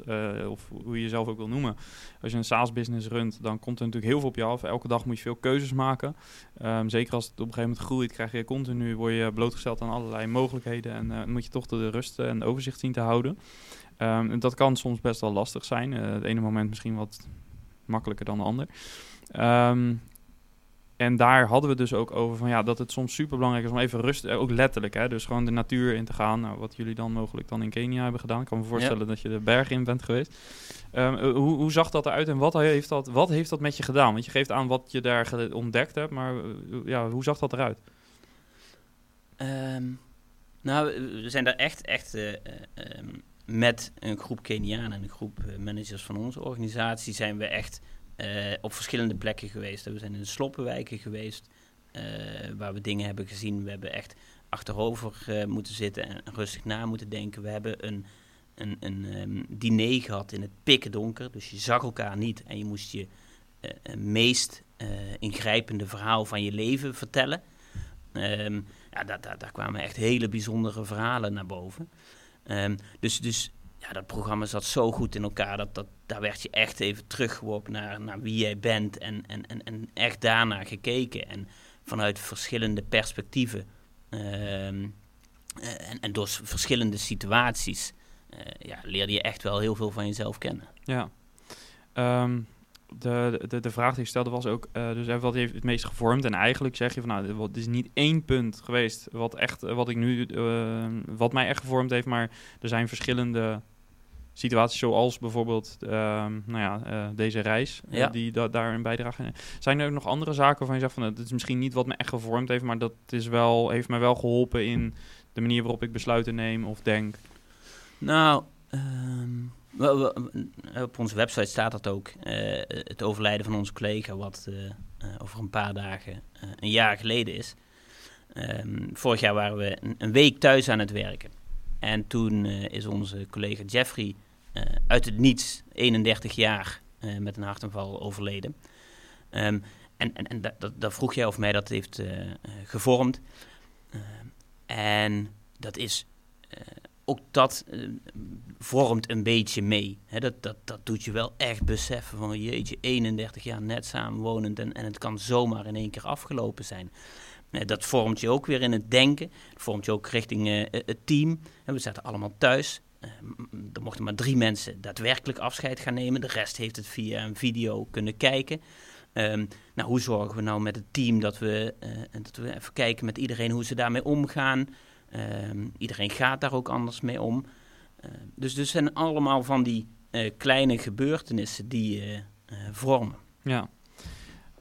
of hoe je jezelf ook wil noemen, als je een SaaS-business runt, dan komt er natuurlijk heel veel op je af. Elke dag moet je veel keuzes maken. Um, zeker als het op een gegeven moment groeit, krijg je continu, word je blootgesteld aan allerlei mogelijkheden en moet je toch de rust en overzicht zien te houden. Um, dat kan soms best wel lastig zijn. het ene moment misschien wat makkelijker dan de ander. Um, en daar hadden we dus ook over van ja, dat het soms super belangrijk is om even rust, eh, ook letterlijk, hè, dus gewoon de natuur in te gaan. Nou, wat jullie dan mogelijk dan in Kenia hebben gedaan. Ik kan me voorstellen dat je de berg in bent geweest. Um, hoe, hoe, zag dat eruit en wat heeft dat, wat heeft dat met je gedaan? Want je geeft aan wat je daar ontdekt hebt, maar uh, ja, hoe zag dat eruit? Um, nou, we zijn daar echt, echt uh, um, met een groep Kenianen en een groep managers van onze organisatie zijn we echt op verschillende plekken geweest. We zijn in de sloppenwijken geweest, uh, waar we dingen hebben gezien. We hebben echt achterover uh, moeten zitten en rustig na moeten denken. We hebben een, een, een um, diner gehad in het pikken donker, dus je zag elkaar niet en je moest je meest ingrijpende verhaal van je leven vertellen. Um, ja, daar, daar, daar, kwamen echt hele bijzondere verhalen naar boven. Um, dus, dus ja, dat programma zat zo goed in elkaar. Dat, dat, daar werd je echt even teruggeworpen naar, naar wie jij bent. En, en, en, en echt daarna gekeken. En vanuit verschillende perspectieven. Uh, en, en door verschillende situaties. Uh, ja, leerde je echt wel heel veel van jezelf kennen. Ja. Um, de, de, de vraag die ik stelde was ook, uh, dus wat heeft het meest gevormd? En eigenlijk zeg je van, nou, het is niet één punt geweest wat echt, wat ik nu, wat mij echt gevormd heeft, maar er zijn verschillende situaties zoals bijvoorbeeld uh, nou ja, uh, deze reis ja. die da daarin bijdragen. Zijn er ook nog andere zaken waarvan je zegt van het is misschien niet wat me echt gevormd heeft, maar dat is wel, heeft mij wel geholpen in de manier waarop ik besluiten neem of denk? Nou, um, op onze website staat dat ook. Het overlijden van onze collega, wat over een paar dagen een jaar geleden is. Um, vorig jaar waren we een, een, week thuis aan het werken. En toen is onze collega Jeffrey uit het niets, 31 jaar, met een hartaanval overleden. Um, en en, en dat, dat, vroeg jij of mij dat heeft gevormd. en dat is ook dat vormt een beetje mee. Dat, dat, dat doet je wel echt beseffen van jeetje, 31 jaar net samenwonend en, en het kan zomaar in één keer afgelopen zijn. Dat vormt je ook weer in het denken. Dat vormt je ook richting het team. En we zaten allemaal thuis. Er mochten maar drie mensen daadwerkelijk afscheid gaan nemen. De rest heeft het via een video kunnen kijken. Um, nou, hoe zorgen we nou met het team dat we, dat we even kijken met iedereen hoe ze daarmee omgaan. Um, iedereen gaat daar ook anders mee om. Uh, dus dus zijn allemaal van die kleine gebeurtenissen die vormen. Ja.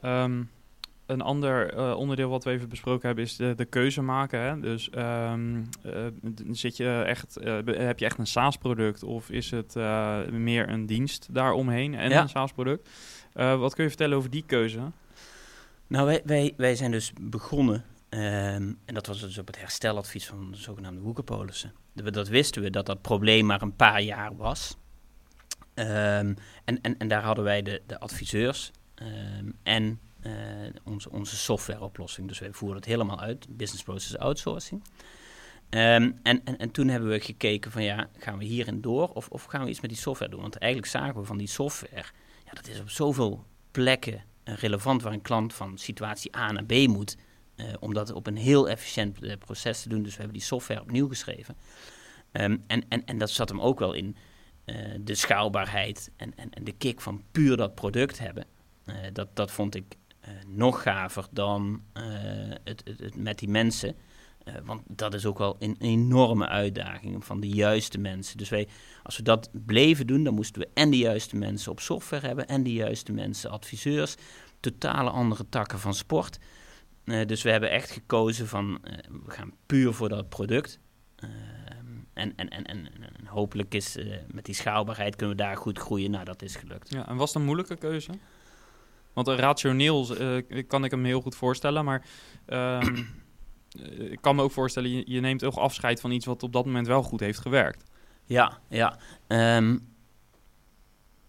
Um, een ander onderdeel wat we even besproken hebben is de, de keuze maken. Hè? Dus um, zit je echt, heb je echt een SaaS-product of is het meer een dienst daaromheen en ja. een SaaS-product? wat kun je vertellen over die keuze? Nou, wij, wij, wij zijn dus begonnen Um, en dat was dus op het hersteladvies van de zogenaamde woekerpolissen. Dat wisten we dat dat probleem maar een paar jaar was. Um, en, en, en daar hadden wij de, de adviseurs en uh, onze, onze softwareoplossing. Dus wij voeren het helemaal uit, business process outsourcing. en, en, en toen hebben we gekeken van ja, gaan we hierin door of, of gaan we iets met die software doen? Want eigenlijk zagen we van die software, ja, dat is op zoveel plekken relevant waar een klant van situatie A naar B moet uh, om dat op een heel efficiënt uh, proces te doen. Dus we hebben die software opnieuw geschreven. Um, en, en, en dat zat hem ook wel in de schaalbaarheid en, en, en de kick van puur dat product hebben. dat, dat vond ik nog gaver dan het, het, het, met die mensen. want dat is ook wel een enorme uitdaging van de juiste mensen. Dus wij, als we dat bleven doen, dan moesten we en de juiste mensen op software hebben en de juiste mensen adviseurs. Totale andere takken van sport. Dus we hebben echt gekozen van, we gaan puur voor dat product. En, en, en, en, hopelijk is met die schaalbaarheid kunnen we daar goed groeien. Nou, dat is gelukt. Ja, en was het een moeilijke keuze? Want rationeel kan ik hem heel goed voorstellen, maar ehm, <clears throat> ik kan me ook voorstellen, je, neemt ook afscheid van iets wat op dat moment wel goed heeft gewerkt. Ja, ja. Um,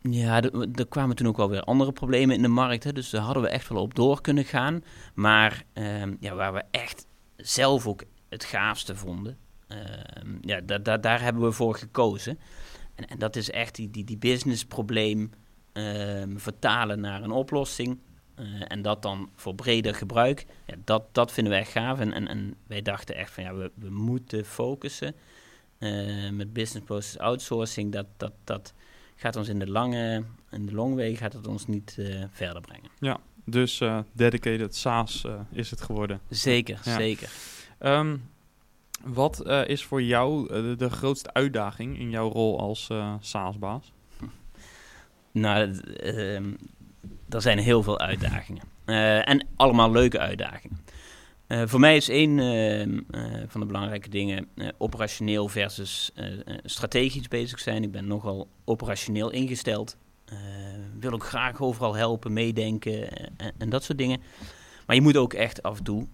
Ja, er, kwamen toen ook wel weer andere problemen in de markt. Hè, dus daar hadden we echt wel op door kunnen gaan. Maar ehm, ja, waar we echt zelf ook het gaafste vonden, ehm, ja, da, da, daar hebben we voor gekozen. En, en dat is echt die, die, die businessprobleem ehm, vertalen naar een oplossing. eh, en dat dan voor breder gebruik. Ja, dat, dat vinden wij echt gaaf. En, en, en wij dachten echt van ja, we, we moeten focussen. eh, met business process outsourcing, dat, dat, dat gaat ons in de lange, in de longway gaat het ons niet eh, verder brengen. Dus eh, dedicated SaaS is het geworden. Zeker, Ja. zeker. Ehm, wat is voor jou de, de grootste uitdaging in jouw rol als SaaS-baas? Nou, ehm, er zijn heel veel uitdagingen. Eh, en allemaal leuke uitdagingen. Eh, voor mij is één ehm, eh, van de belangrijke dingen operationeel versus strategisch bezig zijn. Ik ben nogal operationeel ingesteld. Wil ook graag overal helpen, meedenken en, en dat soort dingen. Maar je moet ook echt af en toe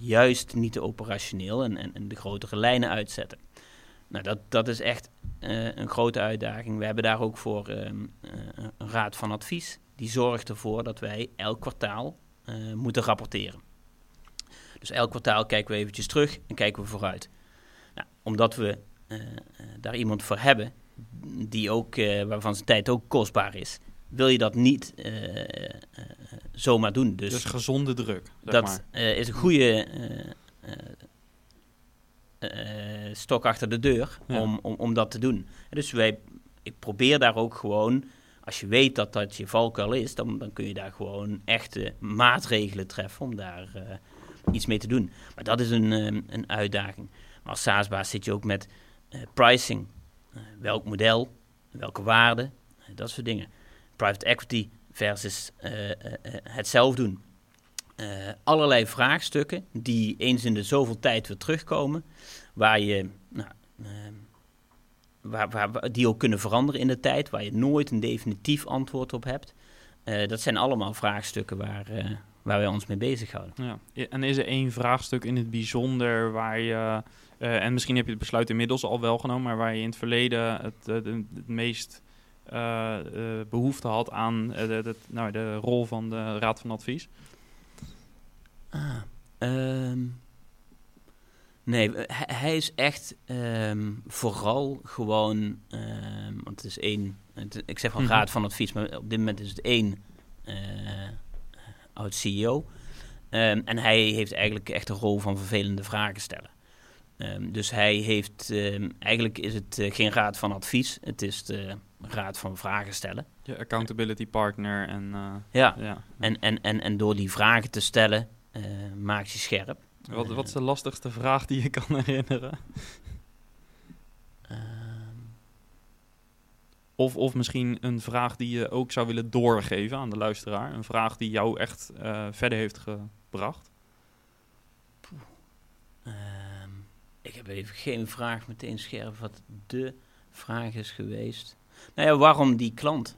juist niet te operationeel en, en, en de grotere lijnen uitzetten. Nou, dat, dat is echt eh, een grote uitdaging. We hebben daar ook voor ehm, eh, een raad van advies. Die zorgt ervoor dat wij elk kwartaal eh, moeten rapporteren. Dus elk kwartaal kijken we eventjes terug en kijken we vooruit. Nou, omdat we daar iemand voor hebben, die ook, waarvan zijn tijd ook kostbaar is, wil je dat niet zomaar doen. Dus, Dus, gezonde druk, zeg dat maar. is een goede stok achter de deur Ja. om, om, om dat te doen. Dus wij, ik probeer daar ook gewoon, als je weet dat dat je valkuil is, dan, dan kun je daar gewoon echte maatregelen treffen om daar eh, iets mee te doen. Maar dat is een, eh, een uitdaging. Maar als SaaS-baas zit je ook met eh, pricing. Eh, welk model, welke waarde, eh, dat soort dingen. Private equity versus eh, eh, eh, het zelf doen. Eh, allerlei vraagstukken die eens in de zoveel tijd weer terugkomen, waar je, nou, ehm, waar, waar, die ook kunnen veranderen in de tijd, waar je nooit een definitief antwoord op hebt. Eh, dat zijn allemaal vraagstukken waar, eh, waar wij ons mee bezighouden. Ja. En is er één vraagstuk in het bijzonder waar je, en misschien heb je het besluit inmiddels al wel genomen, maar waar je in het verleden het, het meest eh, eh, behoefte had aan nou, de rol van de Raad van Advies? Ah, ehm, nee, eh, hij, hij is echt ehm, vooral gewoon, ehm, want het is één, het- ik zeg van Mhm. raad van advies, maar op dit moment is het één eh, oud CEO. Ehm, en hij heeft eigenlijk echt een rol van vervelende vragen stellen. Dus hij heeft, eigenlijk is het eh, geen raad van advies, het is de raad van vragen stellen. Je accountability partner en eh, Ja, ja. en, en, en, en door die vragen te stellen, eh maak je scherp. Wat, wat is de lastigste vraag die je kan <laughs> herinneren? Ehm, Of, of misschien een vraag die je ook zou willen doorgeven aan de luisteraar. Een vraag die jou echt eh, verder heeft gebracht. ehm, ik heb even geen vraag meteen scherp wat de vraag is geweest. Nou ja, waarom die klant?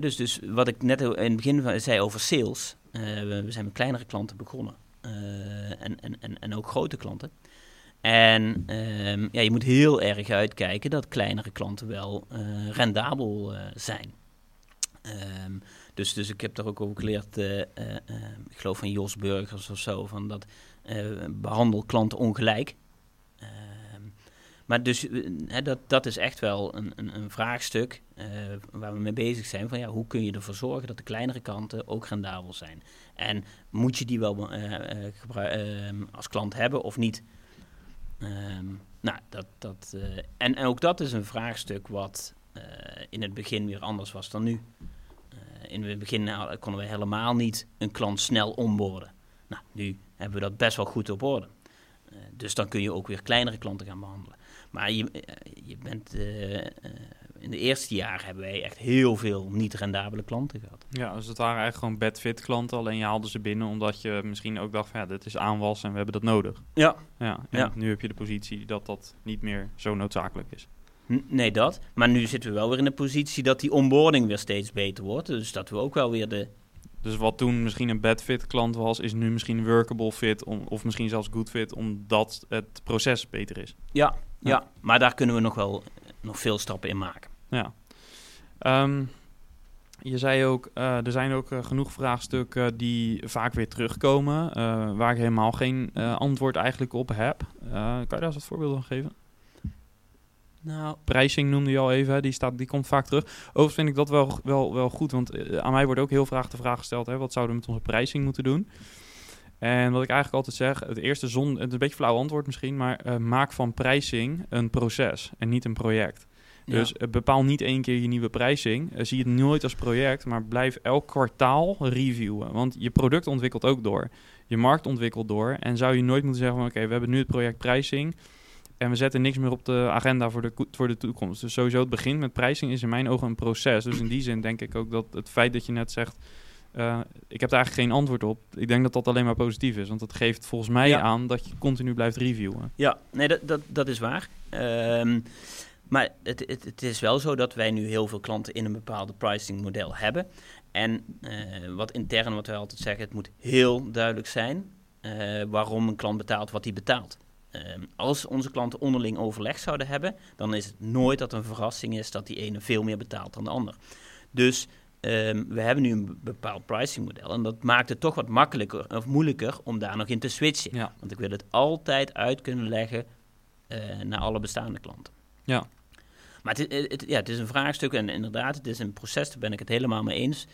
Dus, dus wat ik net in het begin van- zei over sales. Eh, we, zijn met kleinere klanten begonnen. Eh, en, en, en, en ook grote klanten. En ehm, ja, je moet heel erg uitkijken dat kleinere klanten wel eh, rendabel zijn. Ehm, dus, dus ik heb daar ook over geleerd, ik geloof van Jos Burgers of zo, van dat eh, behandel klanten ongelijk. Maar dus eh, hè, dat, dat is echt wel een, een, een vraagstuk eh, waar we mee bezig zijn. Van ja, hoe kun je ervoor zorgen dat de kleinere klanten ook rendabel zijn? En moet je die wel ehm, als klant hebben of niet? Ehm, nou, dat, dat, en, en ook dat is een vraagstuk wat in het begin weer anders was dan nu. In het begin nou, konden we helemaal niet een klant snel onboorden. Nou, nu hebben we dat best wel goed op orde. Dus dan kun je ook weer kleinere klanten gaan behandelen. Maar je, eh, je bent, eh, eh, in de eerste jaren hebben wij echt heel veel niet rendabele klanten gehad. Ja, dus het waren eigenlijk gewoon bad fit klanten. Alleen je haalde ze binnen omdat je misschien ook dacht van ja, dit is aanwas en we hebben dat nodig. Ja. Ja, en Ja. nu heb je de positie dat dat niet meer zo noodzakelijk is. Nee, dat. Maar nu zitten we wel weer in de positie dat die onboarding weer steeds beter wordt. Dus dat we ook wel weer de... Dus wat toen misschien een bad fit klant was, is nu misschien workable fit om, of misschien zelfs good fit, omdat het proces beter is. Ja, ja. Ja. maar daar kunnen we nog wel nog veel stappen in maken. Ja. Ehm, je zei ook, eh, er zijn ook eh, genoeg vraagstukken die vaak weer terugkomen, eh, waar ik helemaal geen antwoord eigenlijk op heb. Kan je daar eens wat voorbeelden van geven? Nou, Prijsing noemde je al even, hè, die, staat, die komt vaak terug. Overigens vind ik dat wel, wel, wel goed, want aan mij wordt ook heel vaak de vraag gesteld, hè, wat zouden we met onze prijsing moeten doen? En wat ik eigenlijk altijd zeg, het eerste zon, het is een beetje flauw antwoord misschien, maar eh, maak van prijsing een proces en niet een project. Dus eh, bepaal niet één keer je nieuwe prijsing. Eh, zie het nooit als project, maar blijf elk kwartaal reviewen. Want je product ontwikkelt ook door. Je markt ontwikkelt door. En zou je nooit moeten zeggen van oké, we hebben nu het project prijsing. En we zetten niks meer op de agenda voor de, voor de toekomst. Dus sowieso het begin met prijsing is in mijn ogen een proces. Dus in die zin denk ik ook dat het feit dat je net zegt... eh, ik heb daar eigenlijk geen antwoord op. Ik denk dat dat alleen maar positief is. Want dat geeft volgens mij Ja. aan dat je continu blijft reviewen. Ja, nee, dat, dat, dat is waar. Ehm, maar het, het, het is wel zo dat wij nu heel veel klanten in een bepaalde pricing model hebben. En eh, wat intern, wat wij altijd zeggen, het moet heel duidelijk zijn eh, waarom een klant betaalt wat hij betaalt. Ehm, als onze klanten onderling overleg zouden hebben, dan is het nooit dat een verrassing is dat die ene veel meer betaalt dan de ander. Dus ehm, we hebben nu een bepaald pricing model en dat maakt het toch wat makkelijker of moeilijker om daar nog in te switchen. Ja. Want ik wil het altijd uit kunnen leggen eh, naar alle bestaande klanten. Ja. Maar het, het, ja, het is een vraagstuk en inderdaad, het is een proces, daar ben ik het helemaal mee eens.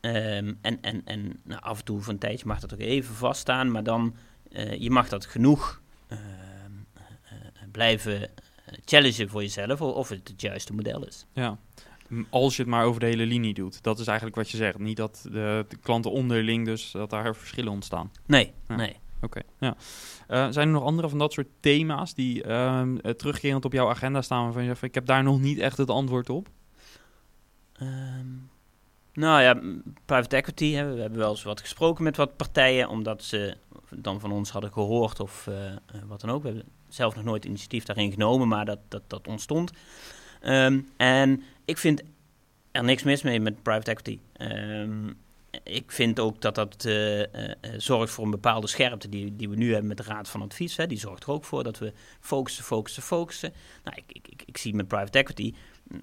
Ehm, en en, en nou, af en toe voor een tijdje mag dat ook even vaststaan, maar dan eh, je mag dat genoeg ehm, eh, blijven challengen voor jezelf of, of het het juiste model is. Ja. Als je het maar over de hele linie doet. Dat is eigenlijk wat je zegt. Niet dat de, de klanten onderling dus dat daar verschillen ontstaan. Nee, Ja. nee. Oké. Ja. Eh, zijn er nog andere van dat soort thema's die eh, terugkerend op jouw agenda staan waarvan je zegt ik heb daar nog niet echt het antwoord op? Ehm, nou ja, private equity. Hè, we hebben wel eens wat gesproken met wat partijen, omdat ze dan van ons hadden gehoord of eh, wat dan ook. We hebben zelf nog nooit initiatief daarin genomen, maar dat, dat, dat ontstond. Ehm, en ik vind er niks mis mee met private equity. Ehm, ik vind ook dat dat eh, eh, eh, zorgt voor een bepaalde scherpte die, die we nu hebben met de Raad van Advies. Hè. Die zorgt er ook voor dat we focussen, focussen, focussen. Nou, ik, ik, ik, zie met private equity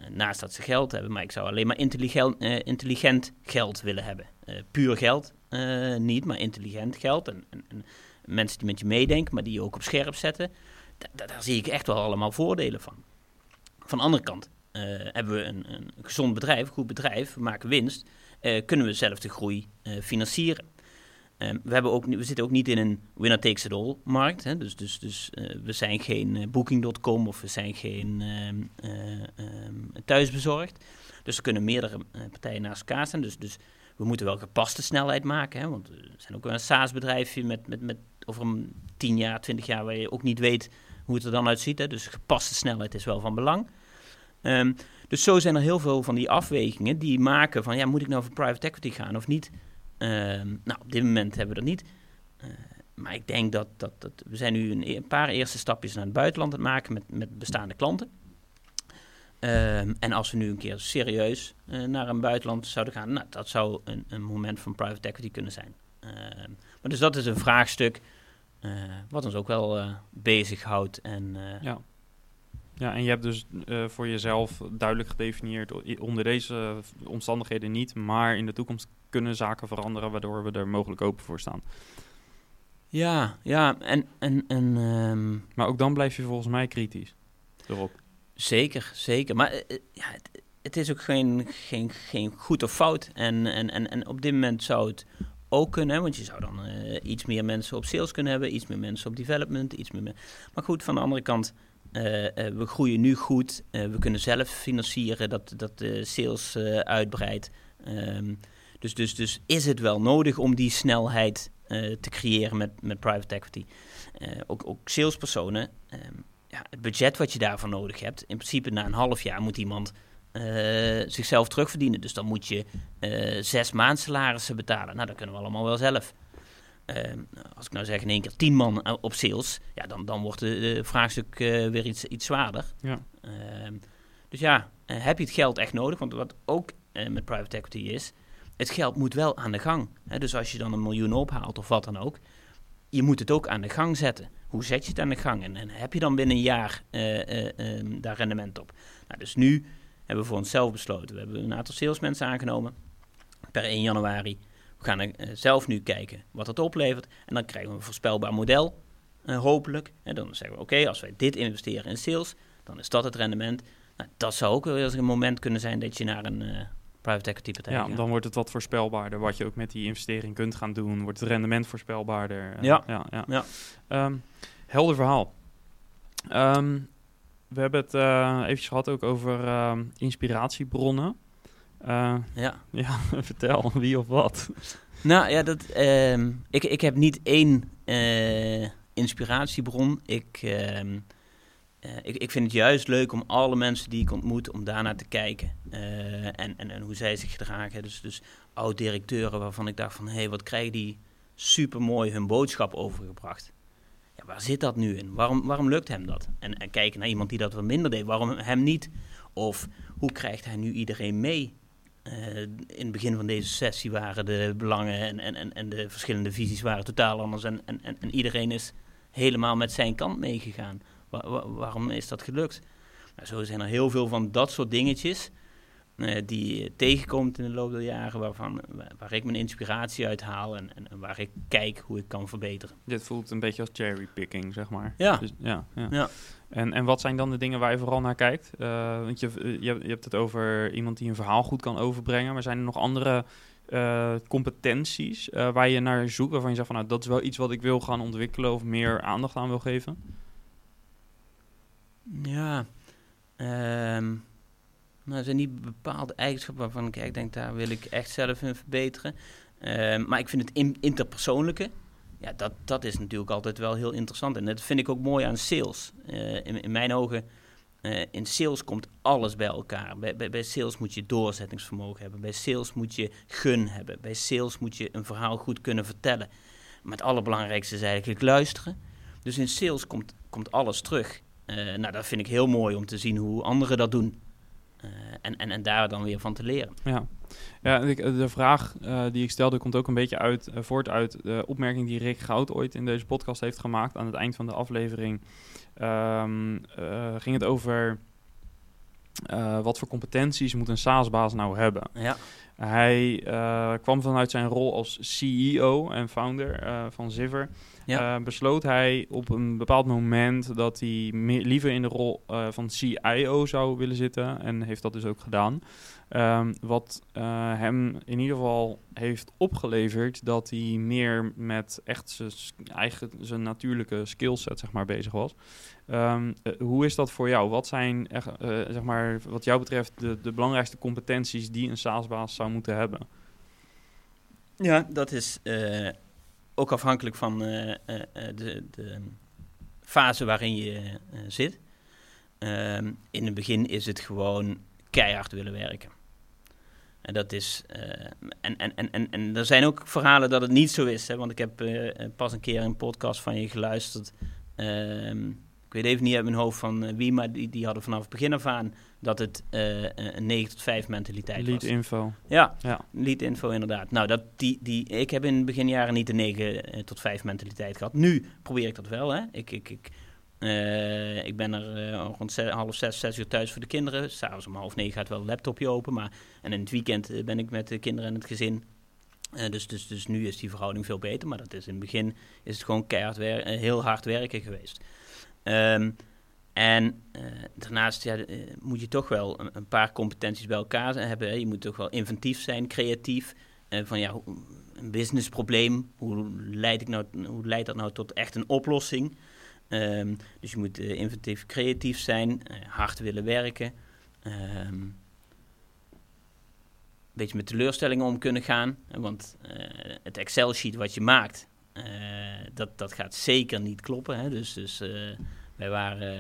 naast dat ze geld hebben, maar ik zou alleen maar intelligent, eh, intelligent geld willen hebben. Eh, puur geld eh, niet, maar intelligent geld. En, en, en mensen die met je meedenken, maar die je ook op scherp zetten. Da- da- daar zie ik echt wel allemaal voordelen van. Van de andere kant eh, hebben we een, een gezond bedrijf, een goed bedrijf, we maken winst. eh, kunnen we zelf de groei eh, financieren. Ehm, we, hebben ook, we zitten ook niet in een winner takes it all markt. Hè? Dus, dus, dus eh, we zijn geen eh, booking.com of we zijn geen ehm, eh, ehm, thuisbezorgd. Dus er kunnen meerdere eh, partijen naast elkaar staan. Dus, dus we moeten wel gepaste snelheid maken. Hè? Want we zijn ook wel een SaaS-bedrijfje met, met, met over een 10 jaar, 20 jaar waar je ook niet weet hoe het er dan uitziet. Hè? Dus gepaste snelheid is wel van belang. Ehm, dus zo zijn er heel veel van die afwegingen die maken van ja, moet ik nou voor private equity gaan of niet? Ehm, nou, op dit moment hebben we dat niet. Eh, maar ik denk dat, dat, dat we zijn nu een, e- een paar eerste stapjes naar het buitenland aan het maken met, met bestaande klanten. Ehm, en als we nu een keer serieus eh, naar een buitenland zouden gaan, nou, dat zou een, een moment van private equity kunnen zijn. Maar dus dat is een vraagstuk eh, wat ons ook wel bezighoudt. En, Ja. Ja, en je hebt dus eh, voor jezelf duidelijk gedefinieerd, onder deze omstandigheden niet, maar in de toekomst kunnen zaken veranderen waardoor we er mogelijk open voor staan. ja, ja, en, en, en ehm, Maar ook dan blijf je volgens mij kritisch erop. Zeker, zeker. Maar eh, eh, ja, het, het is ook geen, geen, geen goed of fout. En, en, en, en op dit moment zou het ook kunnen, want je zou dan iets meer mensen op sales kunnen hebben, iets meer mensen op development, iets meer. me- Maar goed, van de andere kant, we groeien nu goed. Eh, we kunnen zelf financieren dat, dat de sales eh, uitbreidt. Ehm, dus, dus, dus is het wel nodig om die snelheid eh, te creëren met, met private equity? Eh, ook, ook salespersonen. ehm, ja, het budget wat je daarvoor nodig hebt, in principe na een half jaar moet iemand eh, zichzelf terugverdienen. Dus dan moet je eh, zes maandsalarissen betalen. Nou, dat kunnen we allemaal wel zelf. Ehm, als ik nou zeg in één keer tien man eh, op sales, ja, dan, dan wordt het vraagstuk eh, weer iets, iets zwaarder. Ja. Ehm, dus ja, eh, heb je het geld echt nodig? Want wat ook met private equity is, het geld moet wel aan de gang. Hè? Dus als je dan een miljoen ophaalt of wat dan ook, je moet het ook aan de gang zetten. Hoe zet je het aan de gang? En, en heb je dan binnen een jaar eh, eh, ehm, daar rendement op? Nou, dus nu hebben we voor onszelf besloten. We hebben een aantal salesmensen aangenomen per 1 januari. We gaan eh, zelf nu kijken wat het oplevert. En dan krijgen we een voorspelbaar model, eh, hopelijk. En dan zeggen we, oké, als wij dit investeren in sales, dan is dat het rendement. Nou, dat zou ook wel eens een moment kunnen zijn dat je naar een eh, private equity partij Ja, gaat. dan wordt het wat voorspelbaarder. Wat je ook met die investering kunt gaan doen. Wordt het rendement voorspelbaarder. Ja. ja, ja. Ja. Ehm, helder verhaal. Ehm, we hebben het eh eventjes gehad ook over ehm, inspiratiebronnen. Eh, Ja. <laughs> ja, vertel, wie of wat? Nou ja, dat, ehm, ik, ik heb niet één eh, inspiratiebron. Ik, ehm, eh, ik, ik vind het juist leuk om alle mensen die ik ontmoet, om daarnaar te kijken. En, en, en hoe zij zich gedragen. Dus, dus oud-directeuren waarvan ik dacht van... hé, hey, wat krijgen die supermooi hun boodschap overgebracht. Ja, waar zit dat nu in? Waarom, waarom lukt hem dat? En, en kijken naar iemand die dat wat minder deed, waarom hem niet? Of hoe krijgt hij nu iedereen mee? Eh, in het begin van deze sessie waren de belangen en, en, en, de verschillende visies waren totaal anders. En, en, en, en iedereen is helemaal met zijn kant meegegaan. Wa- wa- waarom is dat gelukt? Nou, zo zijn er heel veel van dat soort dingetjes die je tegenkomt in de loop der jaren, waarvan, waar, waar ik mijn inspiratie uit haal en, en, en waar ik kijk hoe ik kan verbeteren. Dit voelt een beetje als cherrypicking, zeg maar. Ja. Dus, ja, ja. Ja. En, en wat zijn dan de dingen waar je vooral naar kijkt? Eh, want je, je, je hebt het over iemand die een verhaal goed kan overbrengen. Maar zijn er nog andere eh, competenties eh, waar je naar zoekt? Waarvan je zegt van nou, dat is wel iets wat ik wil gaan ontwikkelen of meer aandacht aan wil geven? Ja, ehm, nou, er zijn niet bepaalde eigenschappen waarvan ik echt denk, daar wil ik echt zelf in verbeteren. Ehm, maar ik vind het in- interpersoonlijke, ja, dat, dat is natuurlijk altijd wel heel interessant. En dat vind ik ook mooi aan sales. Eh, in, mijn ogen, eh, in sales komt alles bij elkaar. Bij, bij, bij sales moet je doorzettingsvermogen hebben. Bij sales moet je gun hebben. Bij sales moet je een verhaal goed kunnen vertellen. Maar het allerbelangrijkste is eigenlijk luisteren. Dus in sales komt, komt alles terug. Eh, nou, dat vind ik heel mooi om te zien hoe anderen dat doen. Eh, en, en, en daar dan weer van te leren. Ja, ja ik- de vraag eh, die ik stelde komt ook een beetje uit, eh, voort uit de opmerking die Rick Goud ooit in deze podcast heeft gemaakt. Aan het eind van de aflevering Ehm, eh, ging het over eh, wat voor competenties moet een SaaS-baas nou hebben. Ja, Hij eh, kwam vanuit zijn rol als CEO en founder eh, van Ziver. Ja. besloot hij op een bepaald moment dat hij meer, liever in de rol van CIO zou willen zitten. En heeft dat dus ook gedaan. Ehm, wat eh, hem in ieder geval heeft opgeleverd dat hij meer met echt zijn eigen, zijn natuurlijke skillset zeg maar, bezig was. Ehm, eh, hoe is dat voor jou? Wat zijn eh, zeg maar, wat jou betreft de, de belangrijkste competenties die een SaaS-baas zou moeten hebben? ja dat is ook afhankelijk van de, de fase waarin je zit. Ehm, in het begin is het gewoon keihard willen werken. En dat is. eh, en, en, en, en, en er zijn ook verhalen dat het niet zo is. Hè, want ik heb eh, eh, pas een keer een podcast van je geluisterd. Ehm, ik weet even niet uit mijn hoofd van eh, wie, maar die, die hadden vanaf het begin af aan dat het eh, een 9 tot 5 mentaliteit Lead was. info. Ja, Ja. lead info inderdaad. Nou, dat, die, die, ik heb in het beginjaren niet de 9 eh, tot 5 mentaliteit gehad. Nu probeer ik dat wel. Hè. Ik, ik, ik, eh, ik ben er eh, rond half zes, zes uur thuis voor de kinderen. S'avonds om half negen gaat wel een laptopje open. Maar, en in het weekend eh, ben ik met de kinderen en het gezin. Dus, dus, dus nu is die verhouding veel beter. Maar dat is in het begin is het gewoon keihard heel hard werken geweest. Ehm, en daarnaast ja, moet je toch wel een, paar competenties bij elkaar hebben. Je moet toch wel inventief zijn, creatief. Van ja, een businessprobleem, hoe leidt, ik nou, hoe leidt dat nou tot echt een oplossing? Ehm, dus je moet eh, inventief, creatief zijn, eh, hard willen werken. Ehm, een beetje met teleurstellingen om kunnen gaan. hè, Want eh, het Excel-sheet wat je maakt, eh, dat, dat gaat zeker niet kloppen. Hè. Dus, dus eh, wij waren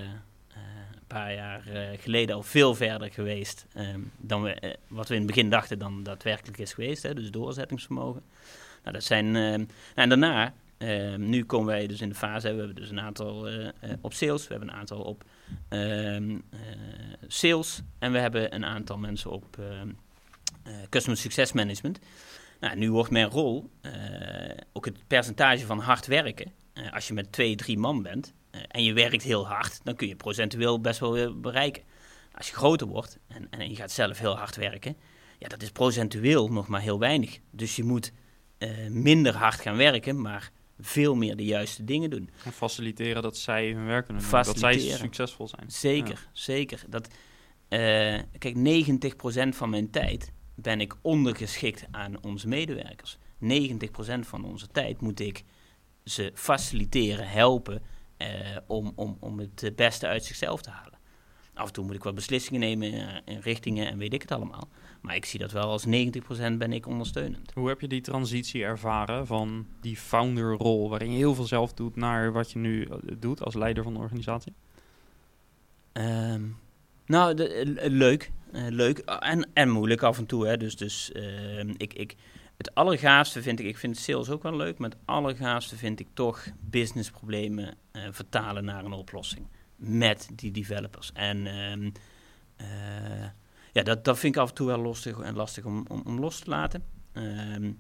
eh, een paar jaar eh, geleden al veel verder geweest ehm, dan eh, wat we in het begin dachten dan daadwerkelijk is geweest. Hè, dus doorzettingsvermogen. Nou, dat zijn, nou, en daarna, ehm, nu komen wij dus in de fase, we hebben dus een aantal eh, eh, op sales, we hebben een aantal op ehm, eh, sales en we hebben een aantal mensen op ehm, eh, customer success management. Nou, nu wordt mijn rol ook het percentage van hard werken. Als je met twee, drie man bent en je werkt heel hard, dan kun je procentueel best wel weer bereiken. Als je groter wordt en, en je gaat zelf heel hard werken, ja, dat is procentueel nog maar heel weinig. Dus je moet minder hard gaan werken, maar veel meer de juiste dingen doen. En faciliteren dat zij hun werk kunnen doen. Dat zij succesvol zijn. Zeker, zeker. Dat, uh, kijk, 90% van mijn tijd ben ik ondergeschikt aan onze medewerkers. 90% van onze tijd moet ik ze faciliteren, helpen uh, om, om, om het beste uit zichzelf te halen. Af en toe moet ik wat beslissingen nemen in richtingen en weet ik het allemaal. Maar ik zie dat wel als 90% ben ik ondersteunend. Hoe heb je die transitie ervaren van die founderrol, waarin je heel veel zelf doet, naar wat je nu eh, doet als leider van de organisatie? Um, nou, de, eh, leuk. Uh, leuk en, en moeilijk af en toe. Hè. Dus, dus uh, ik, ik, het allergaafste vind ik, ik vind sales ook wel leuk, maar het allergaafste vind ik toch businessproblemen uh, vertalen naar een oplossing met die developers. En uh, ja, dat, dat vind ik af en toe wel lastig, en lastig om, om, om los te laten. Ehm,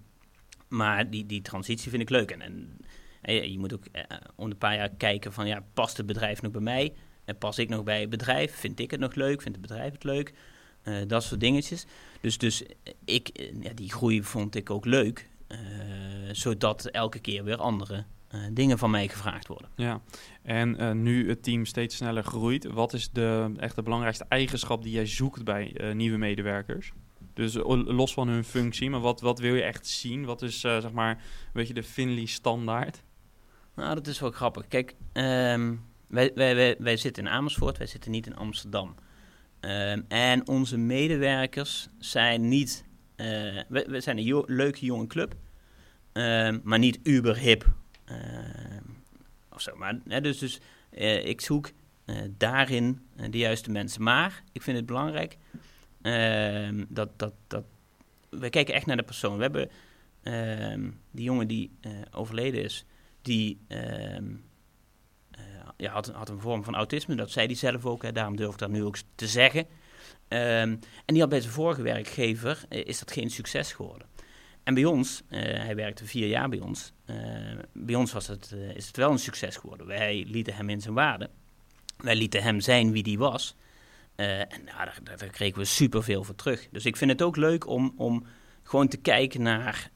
maar die, die transitie vind ik leuk. En, en je moet ook uh, om een paar jaar kijken van, ja, past het bedrijf nog bij mij? En pas ik nog bij het bedrijf? Vind ik het nog leuk? Vindt het bedrijf het leuk? Dat soort dingetjes. Dus, dus ik, ja, die groei vond ik ook leuk. Zodat elke keer weer andere dingen van mij gevraagd worden. Ja, en uh, nu het team steeds sneller groeit, wat is de echt de belangrijkste eigenschap die jij zoekt bij uh, nieuwe medewerkers? Dus los van hun functie, maar wat, wat wil je echt zien? Wat is zeg maar, weet je, de Finley standaard? Nou, dat is wel grappig. Kijk, um, wij, wij, wij, wij, zitten in Amersfoort, wij zitten niet in Amsterdam. Um, en onze medewerkers zijn niet, we, we, zijn een jo leuke jonge club, um, maar niet uber hip Ehm, of zo. Maar, hè, dus dus uh, ik zoek uh, daarin de juiste mensen. Maar ik vind het belangrijk ehm, dat, dat, dat we kijken echt naar de persoon. We hebben ehm, die jongen die overleden is, die ja, had, had een vorm van autisme. Dat zei hij zelf ook, hè, daarom durf ik dat nu ook te zeggen. en die had bij zijn vorige werkgever, is dat geen succes geworden. En bij ons, uh, hij werkte vier jaar bij ons, uh, bij ons was het, uh, is het wel een succes geworden. Wij lieten hem in zijn waarde. Wij lieten hem zijn wie die was. en nou, daar, daar, kregen we superveel voor terug. Dus ik vind het ook leuk om, om gewoon te kijken naar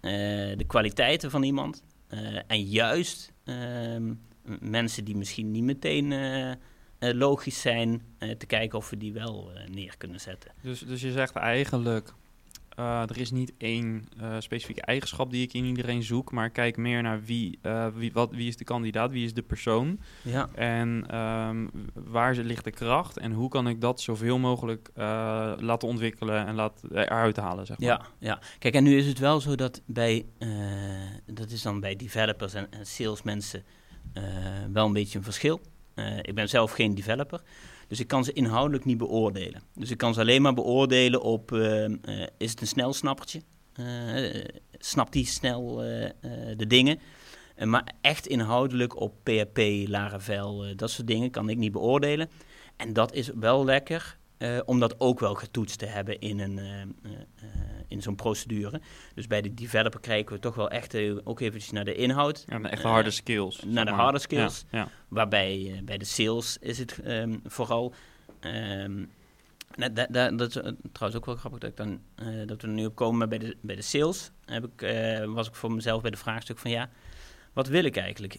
de kwaliteiten van iemand. en juist ehm, mensen die misschien niet meteen logisch zijn, te kijken of we die wel neer kunnen zetten. Dus, dus je zegt eigenlijk, uh, er is niet één uh, specifieke eigenschap die ik in iedereen zoek, maar kijk meer naar wie, uh, wie, wat, wie is de kandidaat, wie is de persoon. Ja. En um, waar ligt de kracht en hoe kan ik dat zoveel mogelijk laten ontwikkelen en laten eruit halen. Zeg maar. Ja, ja, kijk, en nu is het wel zo dat bij, dat is dan bij developers en, en salesmensen wel een beetje een verschil. ik ben zelf geen developer. Dus ik kan ze inhoudelijk niet beoordelen. Dus ik kan ze alleen maar beoordelen op, uh, uh, is het een snelsnappertje? Uh, snapt hij snel de dingen? maar echt inhoudelijk op PHP, Laravel, dat soort dingen kan ik niet beoordelen. En dat is wel lekker, om dat ook wel getoetst te hebben in, een, in zo'n procedure. Dus bij de developer krijgen we toch wel echt ook eventjes naar de inhoud. Ja, naar echt harde skills. Naar de harde skills. Ja, ja. Waarbij bij de sales is het um, vooral... Um, dat, dat, dat, is trouwens ook wel grappig dat, ik dan, dat we er nu op komen. Bij de, bij de sales heb ik, was ik voor mezelf bij de vraagstuk van ja, wat wil ik eigenlijk?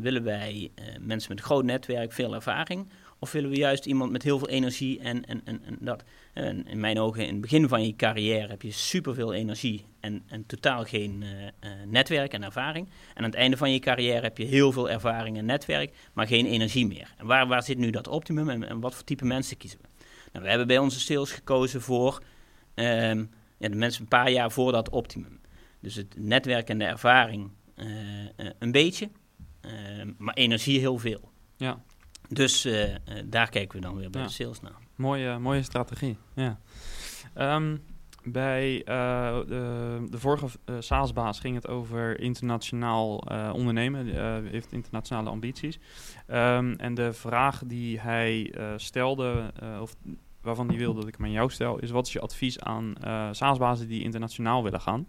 Willen wij mensen met een groot netwerk, veel ervaring? Of willen we juist iemand met heel veel energie en, en, en, dat? In mijn ogen, in het begin van je carrière heb je superveel energie en, en totaal geen uh, uh, netwerk en ervaring. En aan het einde van je carrière heb je heel veel ervaring en netwerk, maar geen energie meer. En waar, waar zit nu dat optimum en, en wat voor type mensen kiezen we? Nou, we hebben bij onze sales gekozen voor um, ja, de mensen een paar jaar voor dat optimum. Dus het netwerk en de ervaring uh, een beetje, ehm, maar energie heel veel. Ja. Dus uh, uh, daar kijken we dan weer bij ja. de sales naar. Mooie, mooie strategie, ja. Um, bij uh, de, de, vorige SaaS-baas ging het over internationaal ondernemen. Hij heeft internationale ambities. Um, en de vraag die hij stelde, of waarvan hij wilde dat ik hem aan jou stel, is wat is je advies aan SaaS-bazen die internationaal willen gaan?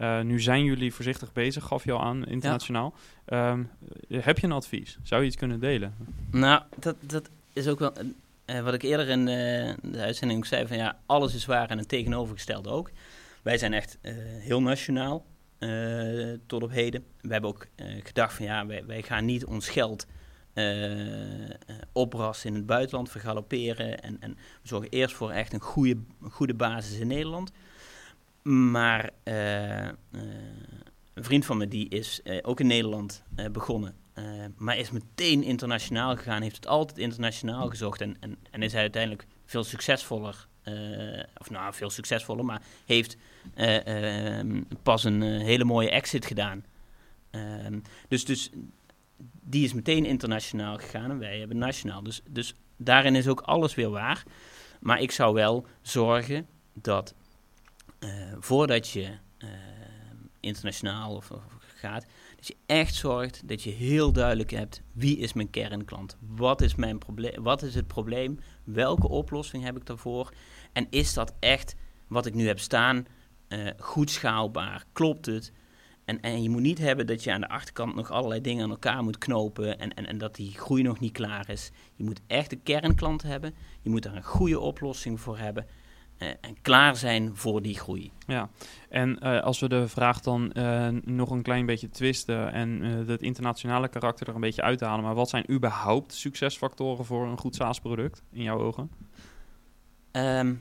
Uh, nu zijn jullie voorzichtig bezig, gaf je al aan, internationaal. Ja. Um, heb je een advies? Zou je iets kunnen delen? Nou, dat, dat is ook wel... eh, wat ik eerder in eh, de uitzending ook zei, van ja, alles is waar en het tegenovergestelde ook. Wij zijn echt eh, heel nationaal eh, tot op heden. We hebben ook eh, gedacht van ja, wij, wij gaan niet ons geld eh, eh, oprassen in het buitenland, vergalopperen. En, en we zorgen eerst voor echt een goede, goede basis in Nederland. Maar eh, eh, een vriend van me die is eh, ook in Nederland begonnen. maar is meteen internationaal gegaan, heeft het altijd internationaal gezocht. En, en, en is hij uiteindelijk veel succesvoller. of nou, veel succesvoller, maar heeft eh, ehm, pas een hele mooie exit gedaan. Ehm, dus, dus die is meteen internationaal gegaan en wij hebben nationaal. Dus, dus daarin is ook alles weer waar. Maar ik zou wel zorgen dat voordat je eh, internationaal of, gaat, dat je echt zorgt dat je heel duidelijk hebt wie is mijn kernklant, wat is mijn probleem, wat is het probleem, welke oplossing heb ik daarvoor? En is dat echt wat ik nu heb staan eh, goed schaalbaar, klopt het? En, en je moet niet hebben dat je aan de achterkant nog allerlei dingen aan elkaar moet knopen en, en, en dat die groei nog niet klaar is. Je moet echt de kernklant hebben, je moet daar een goede oplossing voor hebben. eh, en klaar zijn voor die groei. Ja, en eh, als we de vraag dan eh, nog een klein beetje twisten en eh, het internationale karakter er een beetje uithalen, maar wat zijn überhaupt succesfactoren voor een goed SaaS-product in jouw ogen? Ehm,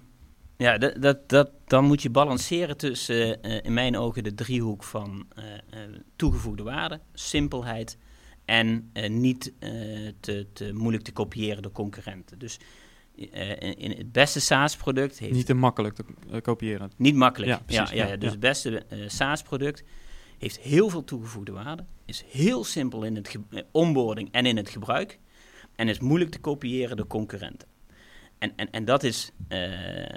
ja, dat, dat, dat, dan moet je balanceren tussen, eh, in mijn ogen, de driehoek van eh, eh, toegevoegde waarde, simpelheid en eh, niet eh, te, te moeilijk te kopiëren door concurrenten. Dus eh, in, in het beste SaaS-product heeft Niet te makkelijk te eh, kopiëren. Niet makkelijk. Ja, precies, ja, ja, ja, dus het beste eh, SaaS-product heeft heel veel toegevoegde waarde. Is heel simpel in het eh, onboarding en in het gebruik. En is moeilijk te kopiëren door concurrenten. En, en, en dat is eh,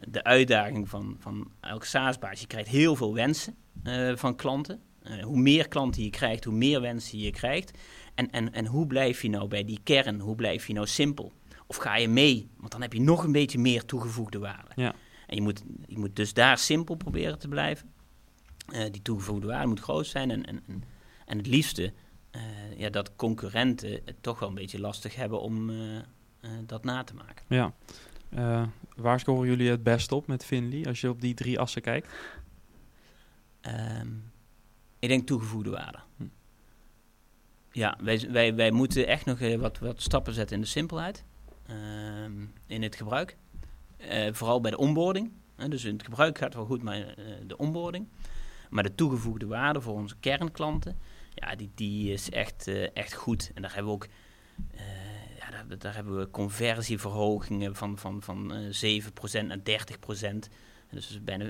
de uitdaging van, van elke SaaS-baas. Je krijgt heel veel wensen eh, van klanten. Eh, hoe meer klanten je krijgt, hoe meer wensen je krijgt. En, en, en hoe blijf je nou bij die kern? Hoe blijf je nou simpel? Of ga je mee? Want dan heb je nog een beetje meer toegevoegde waarde. Ja. En je moet, je moet dus daar simpel proberen te blijven. Eh, die toegevoegde waarde moet groot zijn. En, en, en, het liefste eh, ja, dat concurrenten het toch wel een beetje lastig hebben om eh, dat na te maken. Ja. Waar scoren jullie het best op met Finley als je op die drie assen kijkt? Ehm, ik denk toegevoegde waarde. Hm. Ja, wij, wij, wij moeten echt nog wat, wat stappen zetten in de simpelheid. Ehm, in het gebruik. Eh, vooral bij de onboarding. dus in het gebruik gaat wel goed, maar eh, de onboarding. Maar de toegevoegde waarde voor onze kernklanten, ja, die, die is echt, eh, echt goed. En daar hebben we ook ja, daar, daar hebben we conversieverhogingen van, van, van eh 7% naar 30%. En Dus bijna,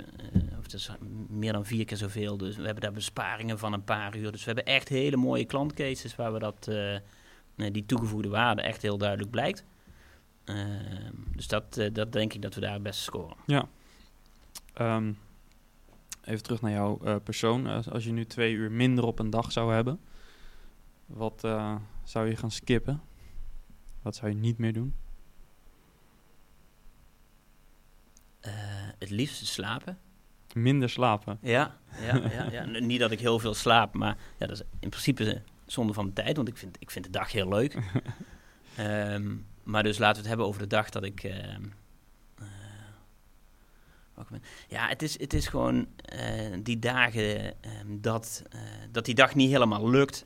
of dat is meer dan vier keer zoveel. Dus we hebben daar besparingen van een paar uur. Dus we hebben echt hele mooie klantcases waar we dat, die toegevoegde waarde echt heel duidelijk blijkt. Ehm, dus dat, eh, dat denk ik dat we daar het beste scoren. Ehm, even terug naar jouw eh, persoon. Als, je nu twee uur minder op een dag zou hebben, wat eh, zou je gaan skippen? Wat zou je niet meer doen? Het liefste slapen. Minder slapen. Ja, ja, ja, ja. <laughs> Niet dat ik heel veel slaap, maar ja, dat is in principe zonde van mijn tijd, want ik vind, ik vind de dag heel leuk. <laughs> Ehm, maar dus laten we het hebben over de dag dat ik. ehm, eh, ja, het is, het is gewoon eh, die dagen ehm, dat, eh, dat die dag niet helemaal lukt.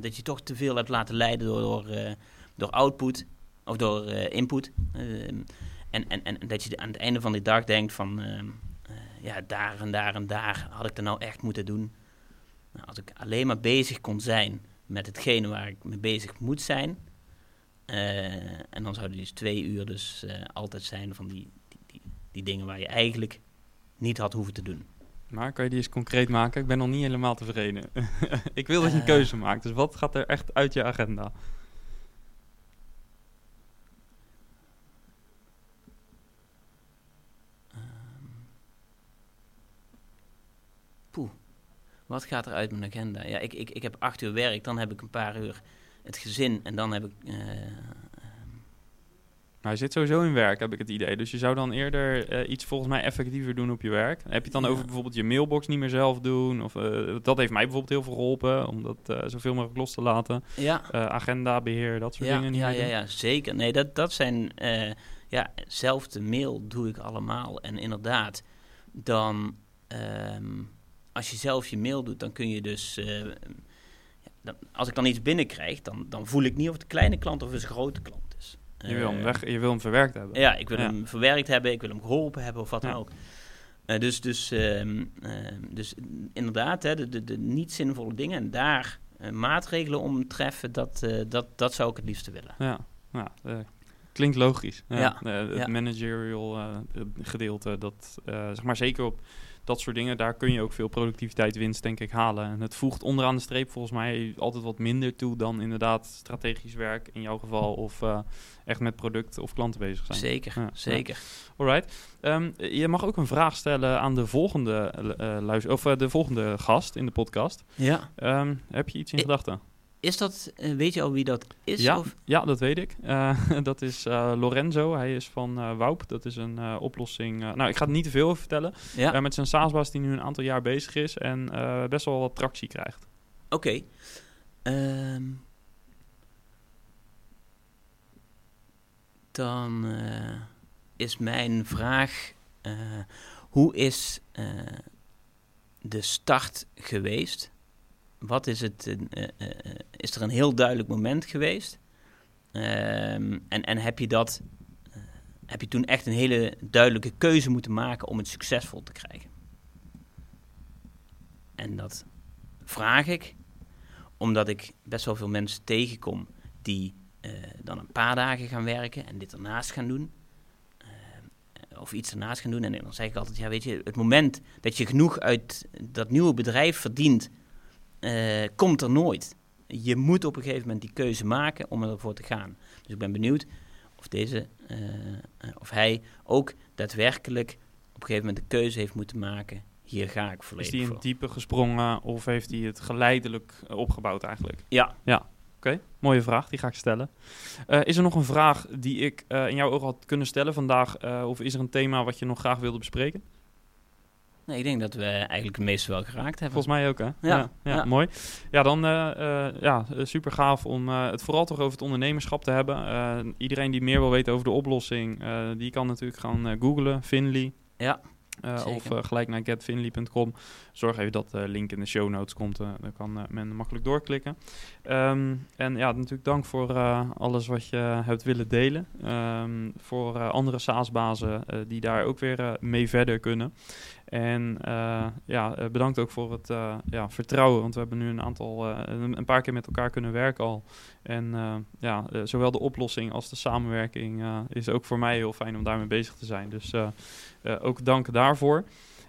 Dat je toch te veel hebt laten leiden door, door, door output of door input. Ehm, en, en, en dat je aan het einde van die dag denkt van. ja, daar en daar en daar had ik er nou echt moeten doen. Nou, als ik alleen maar bezig kon zijn met hetgene waar ik mee bezig moet zijn. Eh, en dan zouden dus twee uur dus eh, altijd zijn van die, die, die, die dingen waar je eigenlijk niet had hoeven te doen. Maar kan je die eens concreet maken? Ik ben nog niet helemaal tevreden. <laughs> ik wil dat je een Eh. keuze maakt. Dus wat gaat er echt uit je agenda? Ehm, poeh, wat gaat er uit mijn agenda? Ja, ik, ik, ik heb acht uur werk, dan heb ik een paar uur het gezin en dan heb ik... je zit sowieso in werk, heb ik het idee. Dus je zou dan eerder eh, iets volgens mij effectiever doen op je werk. Heb je het dan Ja. over bijvoorbeeld je mailbox niet meer zelf doen? Of, dat heeft mij bijvoorbeeld heel veel geholpen, om dat zoveel mogelijk los te laten. ja, Eh agenda, beheer, dat soort ja, dingen niet ja, meer ja, ja, zeker. Nee, dat, dat zijn... ja, zelfde mail doe ik allemaal. En inderdaad, dan ehm, als je zelf je mail doet, dan kun je dus. Dan, als ik dan iets binnenkrijg, dan, dan voel ik niet of het een kleine klant of een grote klant is. Je wil, hem Eh, weg, je wil hem verwerkt hebben. Ja, ik wil Ja. hem verwerkt hebben, ik wil hem geholpen hebben of wat dan ook. Eh, dus, dus, ehm, ehm, dus inderdaad, hè, de, de, de niet zinvolle dingen en daar eh, maatregelen om treffen, dat, dat, dat zou ik het liefste willen. Ja, ja klinkt logisch. Ja, Ja, het managerial gedeelte, dat, zeg maar zeker op dat soort dingen, daar kun je ook veel productiviteitswinst denk ik halen. En het voegt onderaan de streep volgens mij altijd wat minder toe dan inderdaad strategisch werk in jouw geval of eh, echt met product of klanten bezig zijn. Zeker, Ja, zeker. Alright. Ehm, je mag ook een vraag stellen aan de volgende, eh luister, of, eh, de volgende gast in de podcast. Ja. Ehm, heb je iets in gedachten? Is dat, eh, weet je al wie dat is? Ja, Of? ja, dat weet ik. Eh, <laughs> dat is eh, Lorenzo. Hij is van Waup. Dat is een oplossing. nou, ik ga er niet te veel over vertellen. Ja, met zijn SaaS-baas die nu een aantal jaar bezig is en best wel wat tractie krijgt. oké. Ehm, dan is mijn vraag, hoe is de start geweest? Wat is het, eh, eh, is er een heel duidelijk moment geweest? Ehm, en, en heb je dat, eh, heb je toen echt een hele duidelijke keuze moeten maken om het succesvol te krijgen? En dat vraag ik omdat ik best wel veel mensen tegenkom die dan een paar dagen gaan werken en dit ernaast gaan doen. Of iets ernaast gaan doen. En dan zeg ik altijd, ja weet je, het moment dat je genoeg uit dat nieuwe bedrijf verdient, eh, komt er nooit. Je moet op een gegeven moment die keuze maken om ervoor te gaan. Dus ik ben benieuwd of deze, eh, of hij ook daadwerkelijk op een gegeven moment de keuze heeft moeten maken. Hier ga ik Is volledig hij in diepe gesprongen of heeft hij het geleidelijk eh, opgebouwd eigenlijk? Ja, Oké, mooie vraag. Die ga ik stellen. Is er nog een vraag die ik in jouw ogen had kunnen stellen vandaag? of is er een thema wat je nog graag wilde bespreken? Nee, ik denk dat we eigenlijk het meeste wel geraakt hebben. Volgens mij ook, hè? Ja, ja, ja. mooi. Ja, dan eh, eh, ja, super gaaf om eh, het vooral toch over het ondernemerschap te hebben. Eh, iedereen die meer wil weten over de oplossing, eh, die kan natuurlijk gaan eh, googlen, Finley. Ja, Eh, of eh, gelijk naar getfinley.com. Zorg even dat de link in de show notes komt. eh, dan kan eh, men makkelijk doorklikken. Ehm, en ja, natuurlijk dank voor eh, alles wat je hebt willen delen. Ehm, voor eh, andere SaaS-bazen eh, die daar ook weer eh, mee verder kunnen. En eh, ja, eh, bedankt ook voor het eh, ja, vertrouwen. Want we hebben nu een aantal, een, paar keer met elkaar kunnen werken al. En ja, zowel de oplossing als de samenwerking is ook voor mij heel fijn om daarmee bezig te zijn. Dus ook dank daarvoor.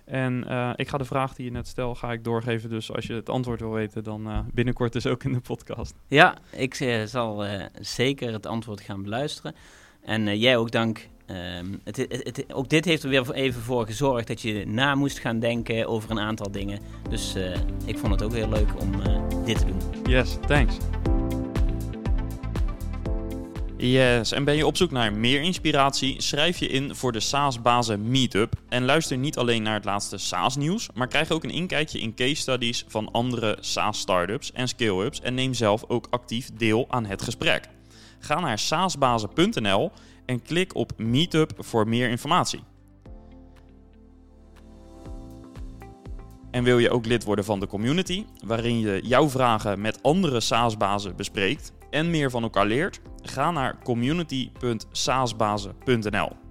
En ik ga de vraag die je net stelde, ga ik doorgeven. Dus als je het antwoord wil weten, dan binnenkort dus ook in de podcast. ja ik zal zeker het antwoord gaan beluisteren. En jij ook dank. Ehm, het, het, ook dit heeft er weer even voor gezorgd dat je na moest gaan denken over een aantal dingen. Dus eh, ik vond het ook heel leuk om eh, dit te doen. Yes, thanks. Yes, en ben je op zoek naar meer inspiratie? Schrijf je in voor de SaaS-bazen Meetup. En luister niet alleen naar het laatste SaaS-nieuws, maar krijg ook een inkijkje in case studies van andere SaaS-startups en scale-ups en neem zelf ook actief deel aan het gesprek. Ga naar saasbazen.nl en klik op Meetup voor meer informatie. En wil je ook lid worden van de community, waarin je jouw vragen met andere SaaS-bazen bespreekt en meer van elkaar leert? Ga naar community.saasbazen.nl.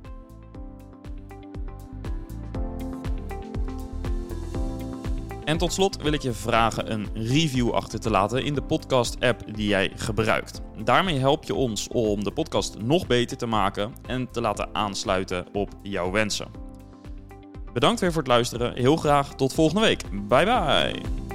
En tot slot wil ik je vragen een review achter te laten in de podcast-app die jij gebruikt. Daarmee help je ons om de podcast nog beter te maken en te laten aansluiten op jouw wensen. Bedankt weer voor het luisteren. Heel graag tot volgende week. Bye bye.